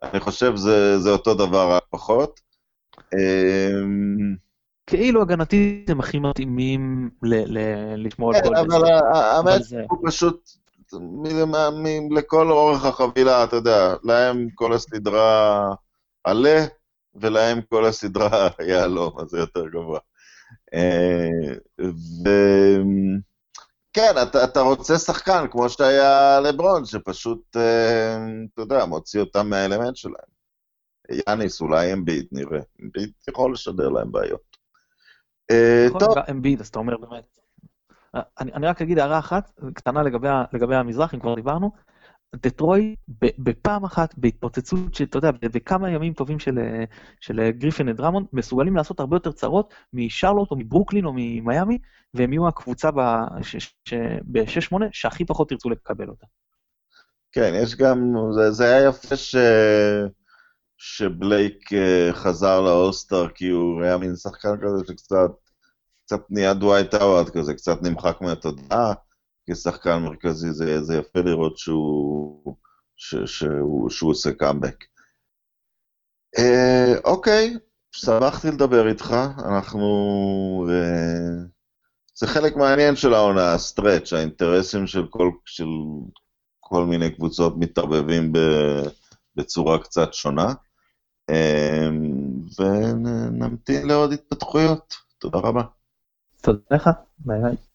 אני חושב שזה אותו דבר רק פחות. אמ, כאילו הגנתית הם הכי מתאימים ל- ל- לשמור על כן, גולדן אבל. האמת זה- הוא פשוט, מ- מ- לכל אורך החבילה, אתה יודע, להם כל הסדרה עלה, ולהם כל הסדרה יהלום, אז זה יותר גבוה. אה, וכן, אתה, אתה רוצה שחקן כמו שהיה לברון, שפשוט, אה, אתה יודע, מוציא אותם מהאלמנט שלהם. יאניס, אולי אמביט, נראה. אמביט יכול לשדר להם בעיות. אה, טוב, אמביד, אז אתה אומר באמת. אני, אני רק אגיד הערה אחת קטנה לגבי, לגבי המזרח, אם כבר דיברנו. דטרוי בפעם אחת, בהתפוצצות של, אתה יודע, בכמה ימים טובים של, של גריפין ודרמונד, מסוגלים לעשות הרבה יותר צרות משרלוט או מברוקלין או ממיאמי, והם יהיו הקבוצה ב-6-8 שהכי פחות ירצו לקבל אותה. כן, יש גם, זה, זה היה יפה ש... שבלייק אה, חזר לאולסטאר, כי הוא היה מין שחקן כזה שקצת קצת נהיה דווייט האווארד כזה, קצת נמחק מהתודעה כשחקן מרכזי, זה, זה יפה לראות שהוא, ש, שהוא, שהוא עושה קאמבק. אה, אוקיי, שמחתי לדבר איתך, אנחנו... אה, זה חלק מעניין של העונה, ה stretch, האינטרסים של כל, של כל מיני קבוצות מתערבבים ב, בצורה קצת שונה, אה, ונמתין לעוד התפתחויות. תודה רבה. תודה לך, ביי ביי.